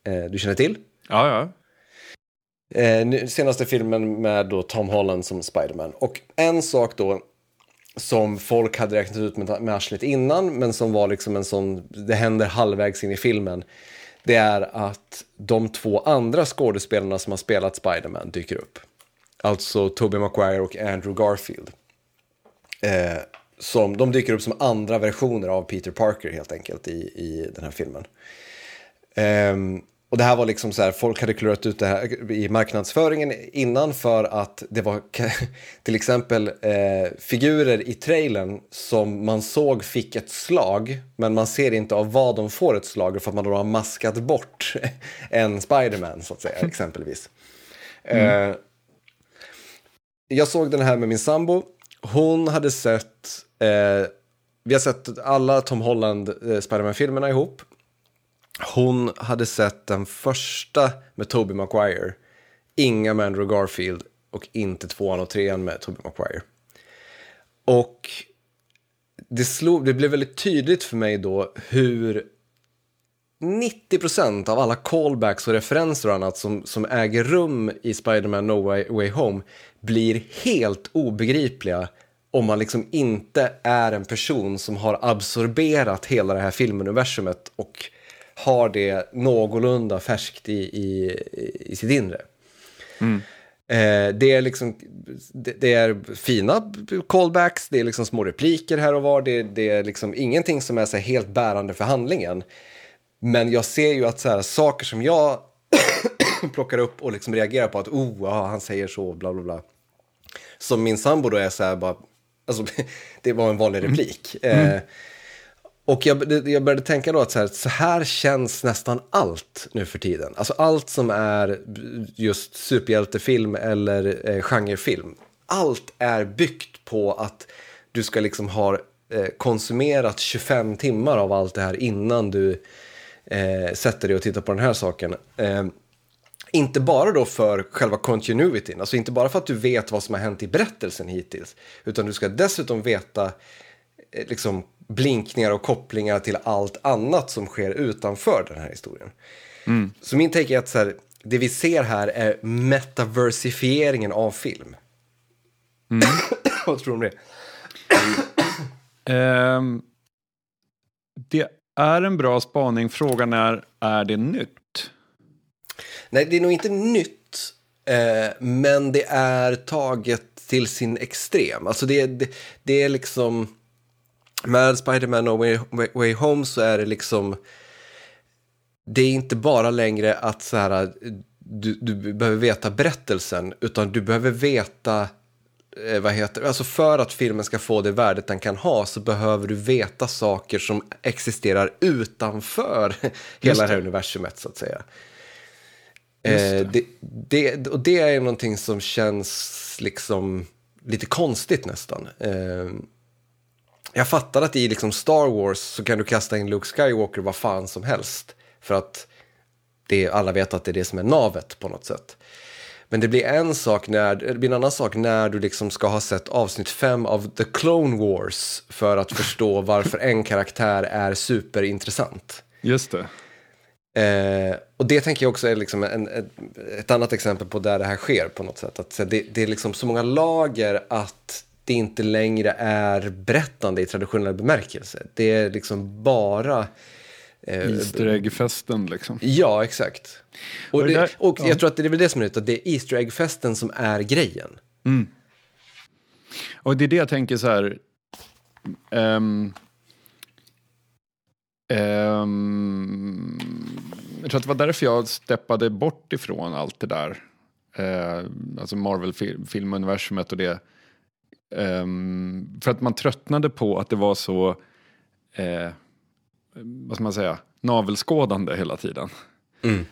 S2: Eh, du känner till?
S1: Ja, ja.
S2: Eh, senaste filmen med då Tom Holland som Spider-Man. Och en sak då som folk hade räknat ut med, med arslet innan, men som var liksom en sån, det händer halvvägs in i filmen. Det är att de två andra skådespelarna som har spelat Spider-Man dyker upp. Alltså Tobey Maguire och Andrew Garfield. Eh, som, de dyker upp som andra versioner av Peter Parker helt enkelt i, i den här filmen. Eh, och det här var liksom så här, folk hade klurat ut det här i marknadsföringen innan för att det var till exempel eh, figurer i trailern som man såg fick ett slag men man ser inte av vad de får ett slag för att man då har maskat bort en Spiderman så att säga exempelvis. Mm. Eh, jag såg den här med min sambo hon hade sett, eh, vi har sett alla Tom Holland eh, Spiderman-filmerna ihop. Hon hade sett den första med Tobey Maguire, inga med Andrew Garfield och inte tvåan och trean med Tobey Maguire. Och det, slog, det blev väldigt tydligt för mig då hur 90% av alla callbacks och referenser och annat som, som äger rum i Spiderman No Way, Way Home blir helt obegripliga om man liksom inte är en person som har absorberat hela det här filmuniversumet och har det någorlunda färskt i, i, i sitt inre. Mm. Eh, det, är liksom, det, det, är fina callbacks, det är liksom små repliker här och var, det, det är liksom ingenting som är så helt bärande för handlingen. Men jag ser ju att så här, saker som jag plockar upp och liksom reagerar på att oh, ja, han säger så, bla bla bla. Som min sambo då är så här bara, alltså det var en vanlig replik. Mm. Eh, och jag, jag började tänka då att så här, så här känns nästan allt nu för tiden. Alltså allt som är just superhjältefilm eller eh, genrefilm. Allt är byggt på att du ska liksom ha eh, konsumerat 25 timmar av allt det här innan du eh, sätter dig och tittar på den här saken. Eh, inte bara då för själva continuityn, alltså inte bara för att du vet vad som har hänt i berättelsen hittills, utan du ska dessutom veta eh, liksom blinkningar och kopplingar till allt annat som sker utanför den här historien. Mm. Så min take är att så här, det vi ser här är metaversifieringen av film. Mm. Vad tror du om
S1: det? um, det är en bra spaning. Frågan är, är det nytt?
S2: Nej, det är nog inte nytt. Eh, men det är taget till sin extrem. Alltså det, det, det är liksom... Med Spiderman No Way, Way Home så är det liksom... Det är inte bara längre att så här, du, du behöver veta berättelsen, utan du behöver veta eh, vad heter Alltså för att filmen ska få det värdet den kan ha så behöver du veta saker som existerar utanför hela det här universumet så att säga. Det. Eh, det, det, och det är någonting som känns liksom lite konstigt nästan. Eh, jag fattar att i liksom Star Wars så kan du kasta in Luke Skywalker vad fan som helst. För att det, alla vet att det är det som är navet på något sätt. Men det blir en sak när, det blir en annan sak när du liksom ska ha sett avsnitt fem av The Clone Wars för att förstå varför en karaktär är superintressant.
S1: Just det.
S2: Eh, och det tänker jag också är liksom en, ett, ett, annat exempel på där det här sker på något sätt. Att det, det är liksom så många lager att det inte längre är berättande i traditionell bemärkelse. Det är liksom bara...
S1: Eh, Easter egg-festen liksom.
S2: Ja, exakt. Och, och, det, och jag tror att det är väl det som är nytt, att det är Easter egg-festen som är grejen.
S1: Mm. Och det är det jag tänker så här... Um, um, jag tror att det var därför jag steppade bort ifrån allt det där. Uh, alltså Marvel-filmuniversumet och det. Um, för att man tröttnade på att det var så, uh, vad ska man säga, navelskådande hela tiden. Mm.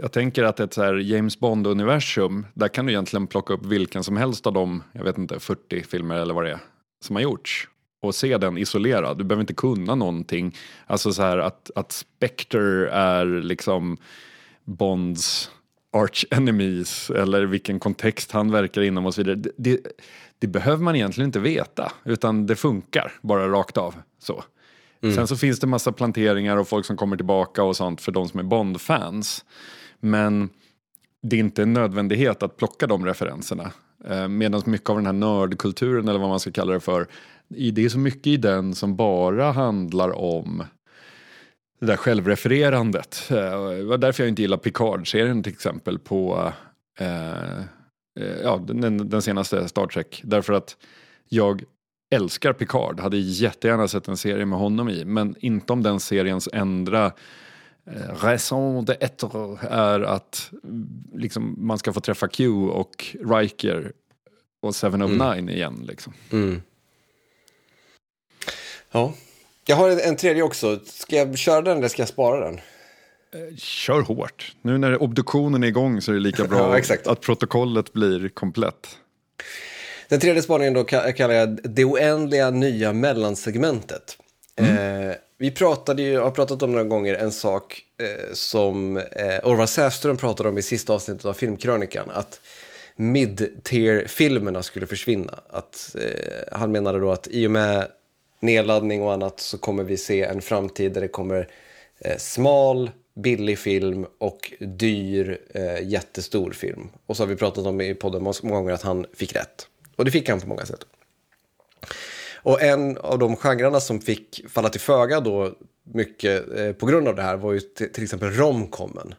S1: Jag tänker att ett så här James Bond-universum, där kan du egentligen plocka upp vilken som helst av de, jag vet inte, 40 filmer eller vad det är, som har gjorts och se den isolerad. Du behöver inte kunna någonting. Alltså så här att, att Spectre är liksom Bonds arch enemies eller vilken kontext han verkar inom och så vidare. Det, det, det, behöver man egentligen inte veta utan det funkar bara rakt av. så. Mm. Sen så finns det massa planteringar och folk som kommer tillbaka och sånt för de som är Bond-fans. Men det är inte en nödvändighet att plocka de referenserna. Eh, Medan mycket av den här nördkulturen eller vad man ska kalla det för det är så mycket i den som bara handlar om det där självrefererandet. Eh, det var därför jag inte gillar Picard-serien till exempel på eh, eh, ja, den, den, senaste Star Trek. Därför att jag älskar Picard, hade jättegärna sett en serie med honom i, men inte om den seriens enda eh, raison d'être är att liksom, man ska få träffa Q och Riker och Seven of mm. Nine igen. Liksom.
S2: Mm. Ja. Jag har en, tredje också. Ska jag köra den eller ska jag spara den?
S1: Kör hårt. Nu när obduktionen är igång så är det lika bra ja, att protokollet blir komplett.
S2: Den tredje spaningen då kallar jag det oändliga nya mellansegmentet. Mm. Eh, vi pratade ju, har pratat om några gånger en sak eh, som eh, Orvar Säfström pratade om i sista avsnittet av Filmkrönikan. Att mid-tier-filmerna skulle försvinna. Att, eh, han menade då att i och med nedladdning och annat så kommer vi se en framtid där det kommer eh, smal, billig film och dyr, eh, jättestor film. Och så har vi pratat om i podden många gånger att han fick rätt. Och det fick han på många sätt. Och en av de genrerna som fick falla till föga då mycket eh, på grund av det här var ju till exempel romcomen.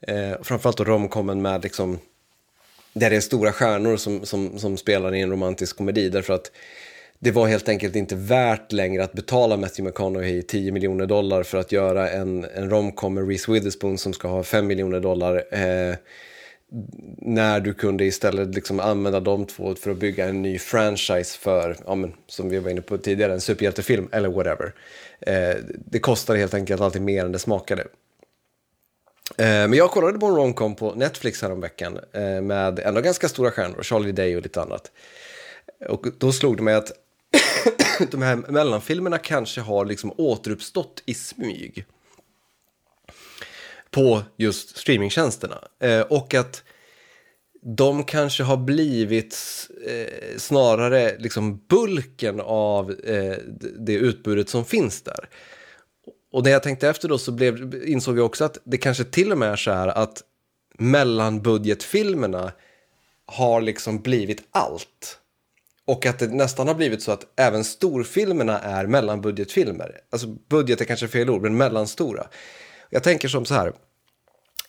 S2: Eh, framförallt då romcomen med liksom, där det är stora stjärnor som, som, som spelar i en romantisk komedi. Därför att det var helt enkelt inte värt längre att betala Matthew McConaughey 10 miljoner dollar för att göra en, en romcom med Reese Witherspoon som ska ha 5 miljoner dollar. Eh, när du kunde istället liksom använda de två för att bygga en ny franchise för, ja, men, som vi var inne på tidigare, en superhjältefilm eller whatever. Eh, det kostade helt enkelt alltid mer än det smakade. Eh, men jag kollade på en romcom på Netflix häromveckan eh, med ändå ganska stora stjärnor, Charlie Day och lite annat. Och då slog det mig att de här mellanfilmerna kanske har liksom återuppstått i smyg på just streamingtjänsterna. Eh, och att de kanske har blivit eh, snarare liksom bulken av eh, det utbudet som finns där. Och när jag tänkte efter då så blev, insåg jag också att det kanske till och med är så här att mellanbudgetfilmerna har liksom blivit allt. Och att det nästan har blivit så att även storfilmerna är mellanbudgetfilmer. Alltså budget är kanske fel ord, men mellanstora. Jag tänker som så här.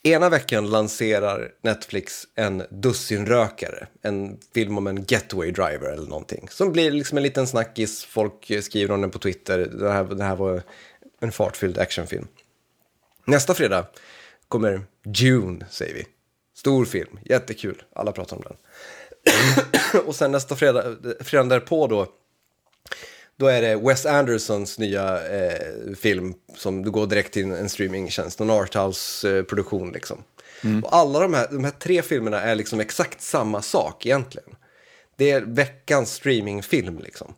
S2: Ena veckan lanserar Netflix en dussinrökare, en film om en getaway driver eller någonting. Som blir liksom en liten snackis, folk skriver om den på Twitter, det här, det här var en fartfylld actionfilm. Nästa fredag kommer June, säger vi. Stor film, jättekul, alla pratar om den. och sen nästa fredag, fredag därpå då, då är det Wes Andersons nya eh, film som du går direkt till en streamingtjänst, någon arthouse-produktion eh, liksom. Mm. Och alla de här, de här tre filmerna är liksom exakt samma sak egentligen. Det är veckans streamingfilm liksom.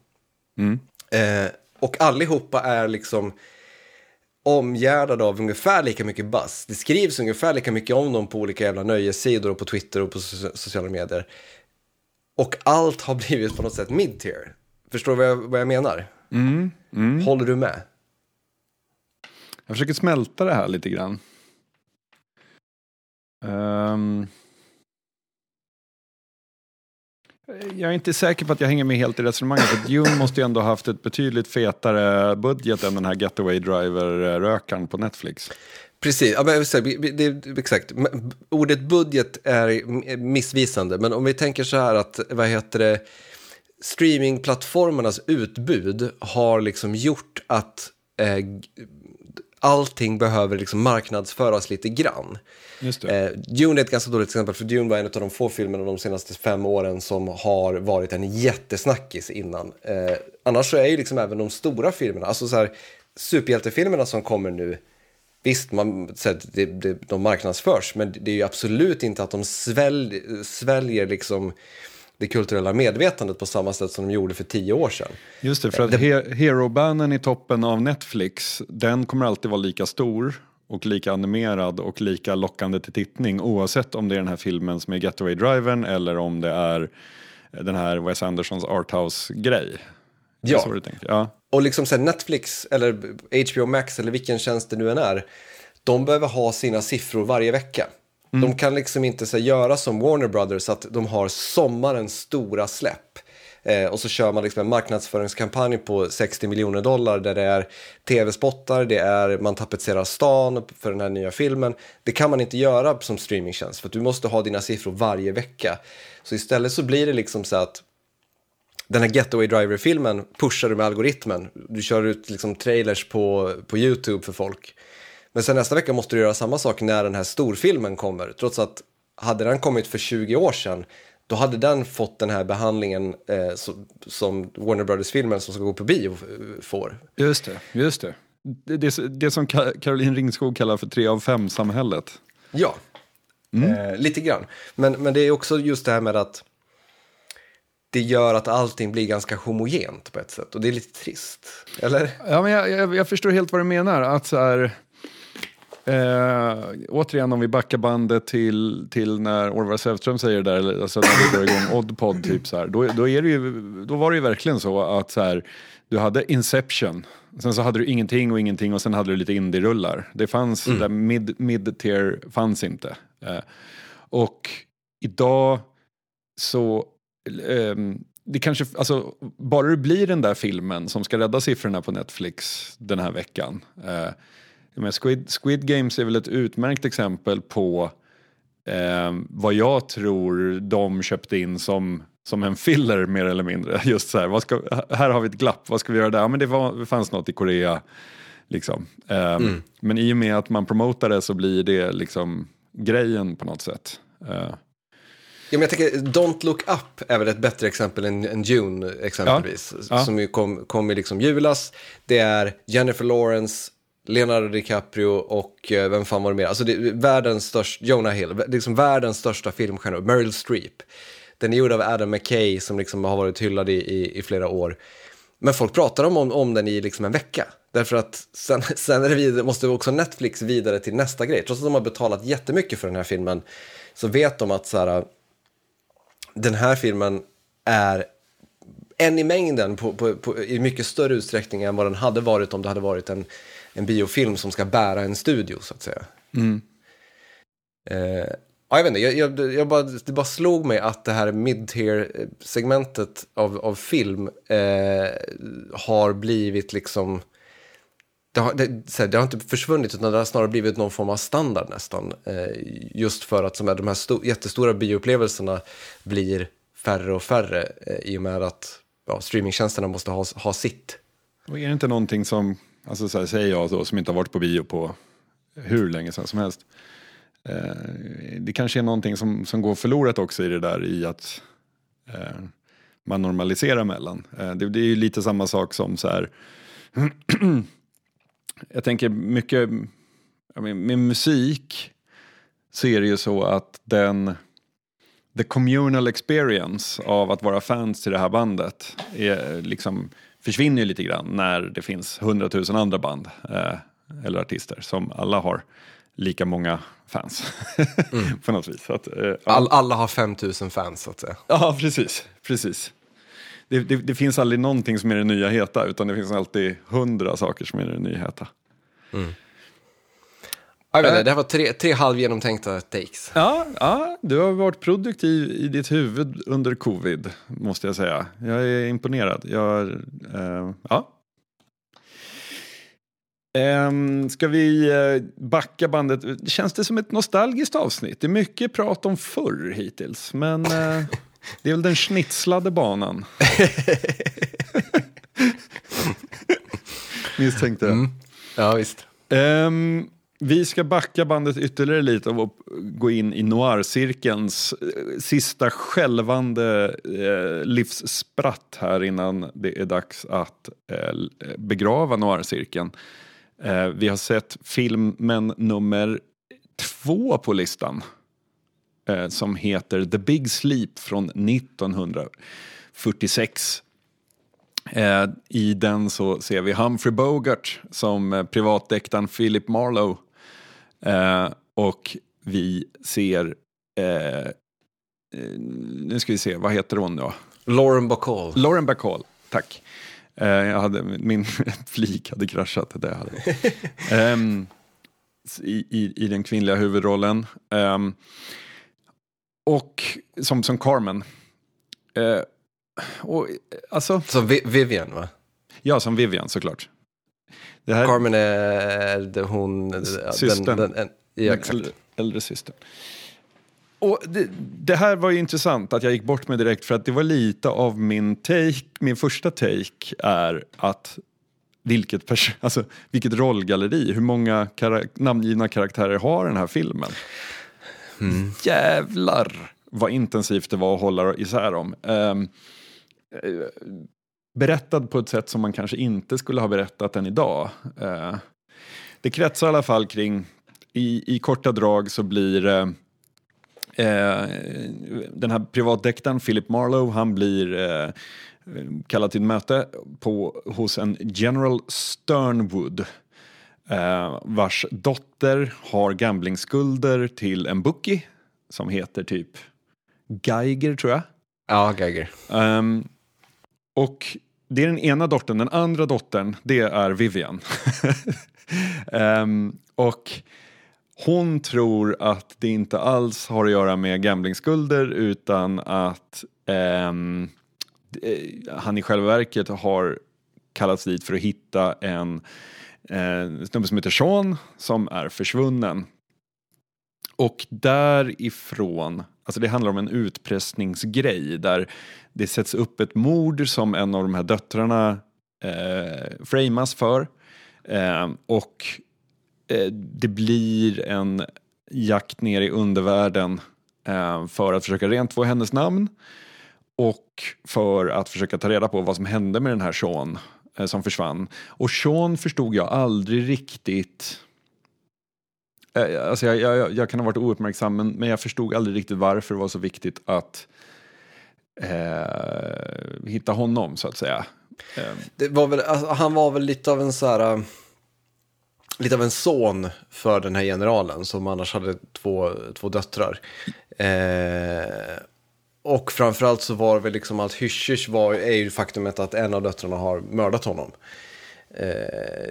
S2: Mm. Eh, och allihopa är liksom omgärdade av ungefär lika mycket buzz. Det skrivs ungefär lika mycket om dem på olika jävla nöjessidor och på Twitter och på sociala medier. Och allt har blivit på något sätt mid-tier. Förstår du vad jag, vad jag menar? Mm, mm. Håller du med?
S1: Jag försöker smälta det här lite grann. Um, jag är inte säker på att jag hänger med helt i resonemanget. För Dune måste ju ändå ha haft ett betydligt fetare budget än den här Getaway Driver-rökaren på Netflix.
S2: Precis, ja, men, det, det, exakt. Ordet budget är missvisande, men om vi tänker så här att, vad heter det, streamingplattformarnas utbud har liksom gjort att eh, allting behöver liksom marknadsföras lite grann. Just det. Eh, Dune är ett ganska dåligt exempel, för Dune var en av de få filmerna de senaste fem åren som har varit en jättesnackis innan. Eh, annars så är ju liksom även de stora filmerna, alltså så här, superhjältefilmerna som kommer nu, Visst, man, så att det, det, de marknadsförs, men det är ju absolut inte att de svälj, sväljer liksom det kulturella medvetandet på samma sätt som de gjorde för tio år sedan.
S1: Just det, för att det... Hero-bannen i toppen av Netflix, den kommer alltid vara lika stor och lika animerad och lika lockande till tittning oavsett om det är den här filmen som är Getaway Drivern eller om det är den här Wes Andersons Arthouse-grej.
S2: Ja. ja, och liksom så Netflix eller HBO Max eller vilken tjänst det nu än är, de behöver ha sina siffror varje vecka. Mm. De kan liksom inte så, göra som Warner Brothers, att de har sommarens stora släpp. Eh, och så kör man liksom en marknadsföringskampanj på 60 miljoner dollar där det är tv-spottar, det är man tapetserar stan för den här nya filmen. Det kan man inte göra som streamingtjänst för att du måste ha dina siffror varje vecka. Så istället så blir det liksom så att den här Getaway Driver-filmen pushar du med algoritmen. Du kör ut liksom trailers på, på YouTube för folk. Men sen nästa vecka måste du göra samma sak när den här storfilmen kommer. Trots att hade den kommit för 20 år sedan då hade den fått den här behandlingen eh, som, som Warner Brothers-filmen som ska gå på bio eh, får.
S1: Just det, just det. Det, det, det som Caroline Ringskog kallar för tre av fem-samhället.
S2: Ja, mm. eh, lite grann. Men, men det är också just det här med att det gör att allting blir ganska homogent på ett sätt. Och det är lite trist, eller?
S1: Ja, men jag, jag, jag förstår helt vad du menar. Att så här, Eh, återigen om vi backar bandet till, till när Orvar Sävström säger det där, alltså när vi drar igång Oddpod, typ så här, då, då, är det ju, då var det ju verkligen så att så här, du hade Inception, sen så hade du ingenting och ingenting och sen hade du lite indie-rullar. Det fanns, mm. där mid, mid-tier fanns inte. Eh, och idag så, det kanske, alltså, bara det blir den där filmen som ska rädda siffrorna på Netflix den här veckan. Eh, Squid, Squid Games är väl ett utmärkt exempel på eh, vad jag tror de köpte in som, som en filler mer eller mindre. Just så här, ska, här har vi ett glapp, vad ska vi göra där? Ja, men det, var, det fanns något i Korea. Liksom. Eh, mm. Men i och med att man promotar det så blir det liksom grejen på något sätt.
S2: Ja, men jag tänker, Don't Look Up är väl ett bättre exempel än, än June exempelvis. Ja. Ja. Som ju kom, kom i liksom julas. Det är Jennifer Lawrence, Leonardo DiCaprio och eh, vem fan var det mer? Alltså det är världens största, Jonah Hill, liksom världens största filmstjärna, Meryl Streep. Den är gjord av Adam McKay som liksom har varit hyllad i, i, i flera år. Men folk pratar om, om den i liksom en vecka. Därför att sen, sen är det vidare, måste också Netflix vidare till nästa grej. Trots att de har betalat jättemycket för den här filmen så vet de att så här, den här filmen är en i mängden på, på, på, i mycket större utsträckning än vad den hade varit om det hade varit en, en biofilm som ska bära en studio så att säga. Mm. Eh, ja, jag vet inte, jag, jag, jag bara, det bara slog mig att det här mid-tier-segmentet av, av film eh, har blivit liksom det har, det, det har, inte försvunnit utan det har snarare blivit någon form av standard nästan. Eh, just för att som är, de här sto, jättestora bioupplevelserna blir färre och färre eh, i och med att ja, streamingtjänsterna måste ha, ha sitt.
S1: Och är det inte någonting som, alltså så här, säger jag då, som inte har varit på bio på hur länge sedan som helst. Eh, det kanske är någonting som, som går förlorat också i det där i att eh, man normaliserar mellan. Eh, det, det är ju lite samma sak som så här eh, jag tänker mycket, med musik så är det ju så att den the communal experience av att vara fans till det här bandet är, liksom, försvinner ju lite grann när det finns hundratusen andra band eh, eller artister som alla har lika många fans mm. på något vis. Att,
S2: eh, All, alla har 5000 fans så att säga.
S1: Ja, precis. precis det, det, det, finns aldrig någonting som är det nya heta utan det finns alltid hundra saker som är det nya heta. Mm.
S2: Jag vet inte, det här var tre, tre halvgenomtänkta takes.
S1: Ja, ja, du har varit produktiv i ditt huvud under covid, måste jag säga. Jag är imponerad. Jag, äh, ja. Ähm, ska vi äh, backa bandet? Känns det som ett nostalgiskt avsnitt? Det är mycket prat om förr hittills, men äh, Det är väl den schnitslade banan. Misstänkte jag. Mm.
S2: Ja, visst.
S1: Um, vi ska backa bandet ytterligare lite och gå in i noir-cirkelns eh, sista skälvande eh, livsspratt här innan det är dags att eh, begrava noir-cirkeln. Eh, vi har sett filmen nummer två på listan eh, som heter The Big Sleep från 1946. Eh, I den så ser vi Humphrey Bogart som eh, privatdeckaren Philip Marlowe. Eh, och vi ser, eh, eh, nu ska vi se, vad heter hon då?
S2: Lauren Bacall.
S1: Lauren Bacall, tack. Eh, jag hade, min flik hade kraschat. Det hade. um, i, i, i, den kvinnliga huvudrollen. Um, och som, som Carmen. Eh, och, alltså,
S2: som Vi Vivian va?
S1: Ja, som Vivian såklart.
S2: Det här, Carmen är hon...
S1: Systern. Den, den, ja, äldre, äldre systern. Och det, det, här var ju intressant att jag gick bort med direkt för att det var lite av min take, min första take är att vilket, alltså, vilket rollgalleri, hur många kar namngivna karaktärer har den här filmen? Mm. Jävlar vad intensivt det var att hålla isär dem. Um, berättad på ett sätt som man kanske inte skulle ha berättat den idag. Uh, det kretsar i alla fall kring, i, i korta drag så blir uh, uh, den här privatdeckaren Philip Marlowe, han blir kallad till möte på, hos en General Sternwood vars dotter har gamblingskulder till en bookie som heter typ Geiger tror jag.
S2: Ja, Geiger.
S1: Um, och det är den ena dottern, den andra dottern det är Vivian. um, och hon tror att det inte alls har att göra med gamblingskulder utan att um, eh, han i själva verket har kallats dit för att hitta en eh, snubbe som heter Sean som är försvunnen. Och därifrån, alltså det handlar om en utpressningsgrej där det sätts upp ett mord som en av de här döttrarna eh, framas för. Eh, och eh, det blir en jakt ner i undervärlden eh, för att försöka rentvå hennes namn och för att försöka ta reda på vad som hände med den här Sean eh, Eh, som försvann. Och Sean förstod jag aldrig riktigt eh, eh, Alltså jag, jag, jag, kan ha varit ouppmärksam men, men jag förstod aldrig riktigt varför det var så viktigt att eh, hitta honom så att säga.
S2: Det var väl, alltså, han var väl lite av en så här, lite av en son för den här generalen som annars hade två, två döttrar. Eh, och framförallt så var det väl liksom allt hysch var är ju faktumet att en av döttrarna har mördat honom. Eh,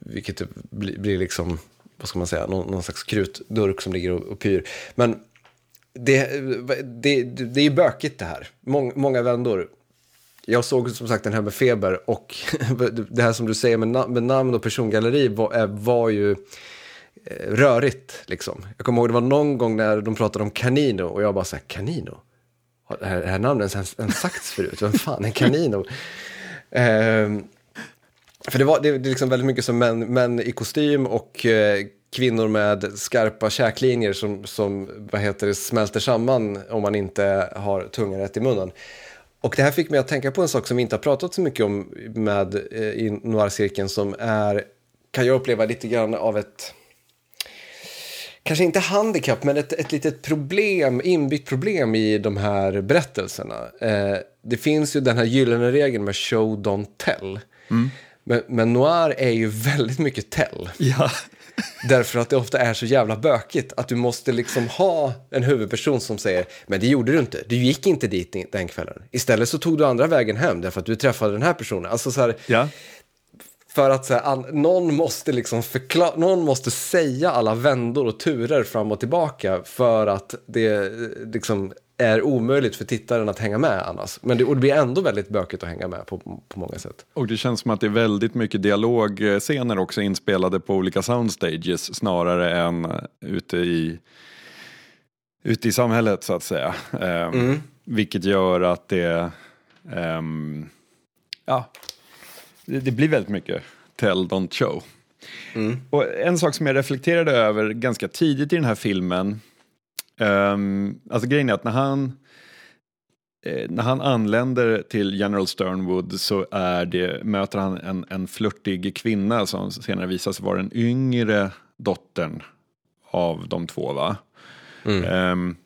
S2: vilket typ blir, blir liksom, vad ska man säga, någon, någon slags krutdurk som ligger och, och pyr. Men det, det, det är ju bökigt det här. Mång, många vändor. Jag såg som sagt den här med feber och det här som du säger med, na med namn och persongalleri var, var ju eh, rörigt. Liksom. Jag kommer ihåg det var någon gång när de pratade om Canino och jag bara så här, Canino? Har det här, det här namnet ens, ens sagts förut? Vem fan är Canino? eh, för det, var, det, det är liksom väldigt mycket som män, män i kostym och eh, kvinnor med skarpa käklinjer som, som vad heter det, smälter samman om man inte har tungan rätt i munnen. Och det här fick mig att tänka på en sak som vi inte har pratat så mycket om med, eh, i noircirkeln som är, kan jag uppleva lite grann av ett, kanske inte handikapp, men ett, ett litet problem, inbyggt problem i de här berättelserna. Eh, det finns ju den här gyllene regeln med show, don't tell. Mm. Men, men, noir är ju väldigt mycket tell.
S1: Ja.
S2: Därför att det ofta är så jävla bökigt att du måste liksom ha en huvudperson som säger men det gjorde du inte, du gick inte dit den kvällen. Istället så tog du andra vägen hem därför att du träffade den här personen. Alltså så här,
S1: ja.
S2: För att så här, någon måste liksom förklara, någon måste säga alla vändor och turer fram och tillbaka för att det liksom är omöjligt för tittaren att hänga med annars. Men det, och det blir ändå väldigt bökigt att hänga med på, på många sätt.
S1: Och det känns som att det är väldigt mycket dialogscener också inspelade på olika soundstages snarare än ute i, ute i samhället så att säga. Um, mm. Vilket gör att det, um, ja, det, blir väldigt mycket tell, don't show. Mm. Och en sak som jag reflekterade över ganska tidigt i den här filmen Um, alltså grejen är att när han, eh, när han anländer till General Sternwood så är det, möter han en, en flörtig kvinna som senare visar sig vara den yngre dottern av de två. va? Mm. Um,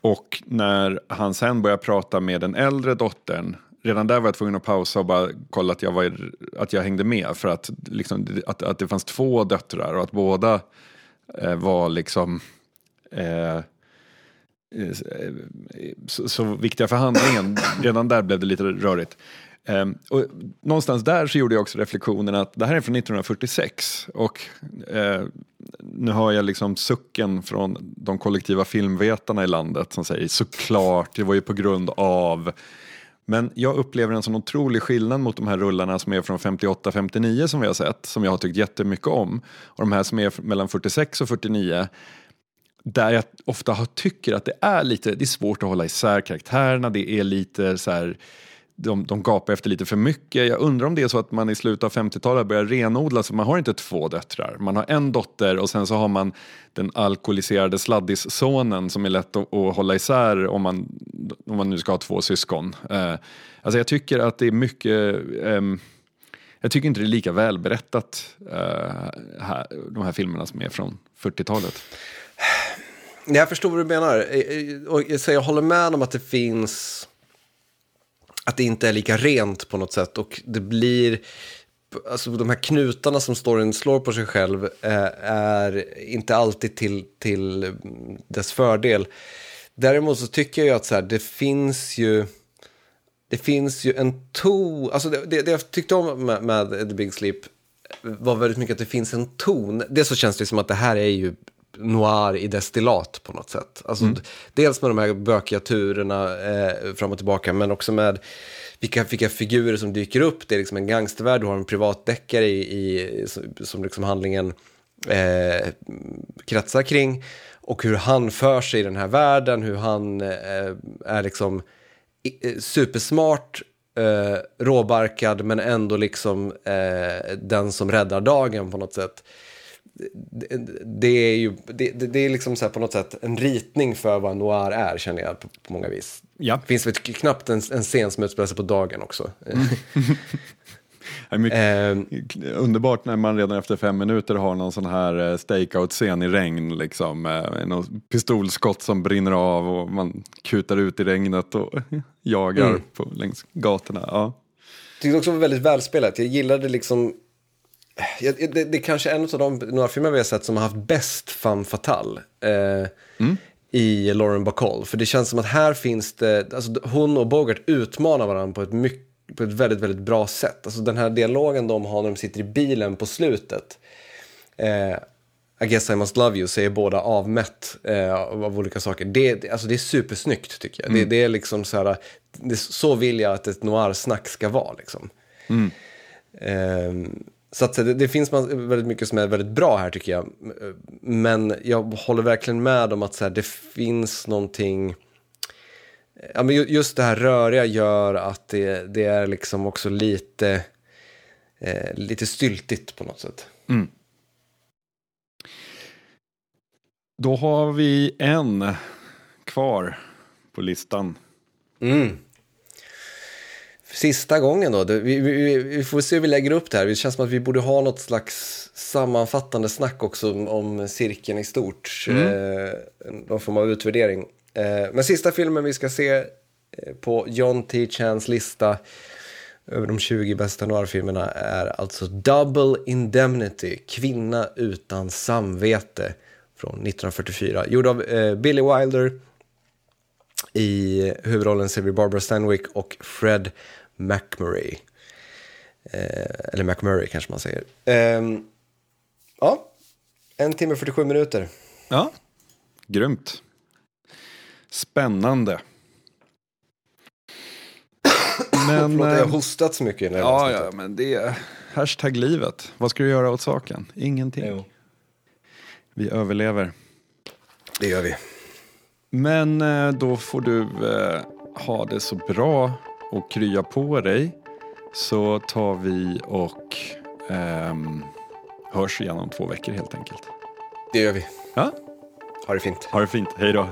S1: och när han sen börjar prata med den äldre dottern redan där var jag tvungen att pausa och bara kolla att jag, var, att jag hängde med. För att, liksom, att, att det fanns två döttrar och att båda eh, var liksom eh, eh så, eh, så viktiga för handlingen. Redan där blev det lite rörigt. Um, och någonstans där så gjorde jag också reflektionen att det här är från 1946 och uh, nu hör jag liksom sucken från de kollektiva filmvetarna i landet som säger såklart, det var ju på grund av men jag upplever en sån otrolig skillnad mot de här rullarna som är från 58-59 som vi har sett, som jag har tyckt jättemycket om. Och de här som är mellan 46 och 49 där jag ofta tycker att det är lite, det är svårt att hålla isär karaktärerna, det är lite så här, de, de gapar efter lite för mycket. Jag undrar om det är så att man i slutet av 50-talet börjar renodla, så man har inte två döttrar. Man har en dotter och sen så har man den alkoholiserade sladdissonen som är lätt att, att hålla isär om man, om man nu ska ha två syskon. Eh, alltså jag tycker att det är mycket eh, jag tycker inte det är lika välberättat, uh, här, de här filmerna som är från 40-talet.
S2: Jag förstår vad du menar. Eh, eh, jag, jag, jag håller med om att det finns... Att det inte är lika rent på något sätt. Och det blir... Alltså de här knutarna som storyn slår på sig själv eh, är inte alltid till, till dess fördel. Däremot så tycker jag att så här, det finns ju... Det finns ju en ton, alltså det, det, det jag tyckte om med, med The Big Sleep var väldigt mycket att det finns en ton. Dels så känns det som att det här är ju noir i destillat på något sätt. Alltså, mm. Dels med de här bökiga turerna eh, fram och tillbaka, men också med vilka, vilka figurer som dyker upp. Det är liksom en gangstervärld, du har en privatdeckare i, i, som liksom handlingen eh, kretsar kring. Och hur han för sig i den här världen, hur han eh, är liksom eh, supersmart, eh, råbarkad men ändå liksom eh, den som räddar dagen på något sätt. Det, det är ju det, det, är liksom så på något sätt en ritning för vad noir är känner jag på, på många vis. Ja. Det finns väl knappt en, en scen som utspelar sig på dagen också. Mm.
S1: mycket, eh, underbart när man redan efter fem minuter har någon sån här eh, stakeout-scen i regn. Liksom, eh, någon pistolskott som brinner av och man kutar ut i regnet och jagar mm. på, längs gatorna. Ja.
S2: Jag tyckte också det var väldigt välspelat. Jag gillade liksom det, det, det är kanske en av de några filmer vi har sett som har haft bäst femme fatale. Eh, mm. I Lauren Bacall. För det känns som att här finns det, alltså hon och Bogart utmanar varandra på ett, mycket, på ett väldigt, väldigt bra sätt. Alltså den här dialogen de har när de sitter i bilen på slutet. Eh, I guess I must love you säger båda avmätt eh, av olika saker. Det, alltså det är supersnyggt tycker jag. Mm. Det, det, är liksom så här, det, så vill jag att ett noir-snack ska vara liksom. Mm. Eh, så att det, det, finns väldigt mycket som är väldigt bra här tycker jag. Men jag håller verkligen med om att så här, det finns någonting... Ja, men just det här röriga gör att det, det är liksom också lite, eh, lite styltigt på något sätt. Mm.
S1: Då har vi en kvar på listan. Mm
S2: sista gången då. Vi, vi, vi, får se hur vi lägger upp det här. Det känns som att vi borde ha något slags sammanfattande snack också om, om cirkeln i stort. Mm. Eh, någon form av utvärdering. Eh, men sista filmen vi ska se eh, på John T. Chans lista över de 20 bästa noirfilmerna är alltså Double Indemnity, Kvinna utan samvete från 1944. Gjord av eh, Billy Wilder. I huvudrollen ser vi Barbara Stanwyck och Fred McMurray. Eh, eller McMurray kanske man säger. Eh, ja, en timme och 47 minuter.
S1: Ja, grymt. Spännande.
S2: Men, Förlåt, jag har eh, hostat så mycket.
S1: Ja, ja, men det är hashtag livet. Vad ska du göra åt saken? Ingenting. Jo. Vi överlever.
S2: Det gör vi.
S1: Men eh, då får du eh, ha det så bra och krya på dig så tar vi och um, hörs igen om två veckor helt enkelt.
S2: Det gör vi.
S1: Ja?
S2: Ha det fint.
S1: Ha det fint. Hej då.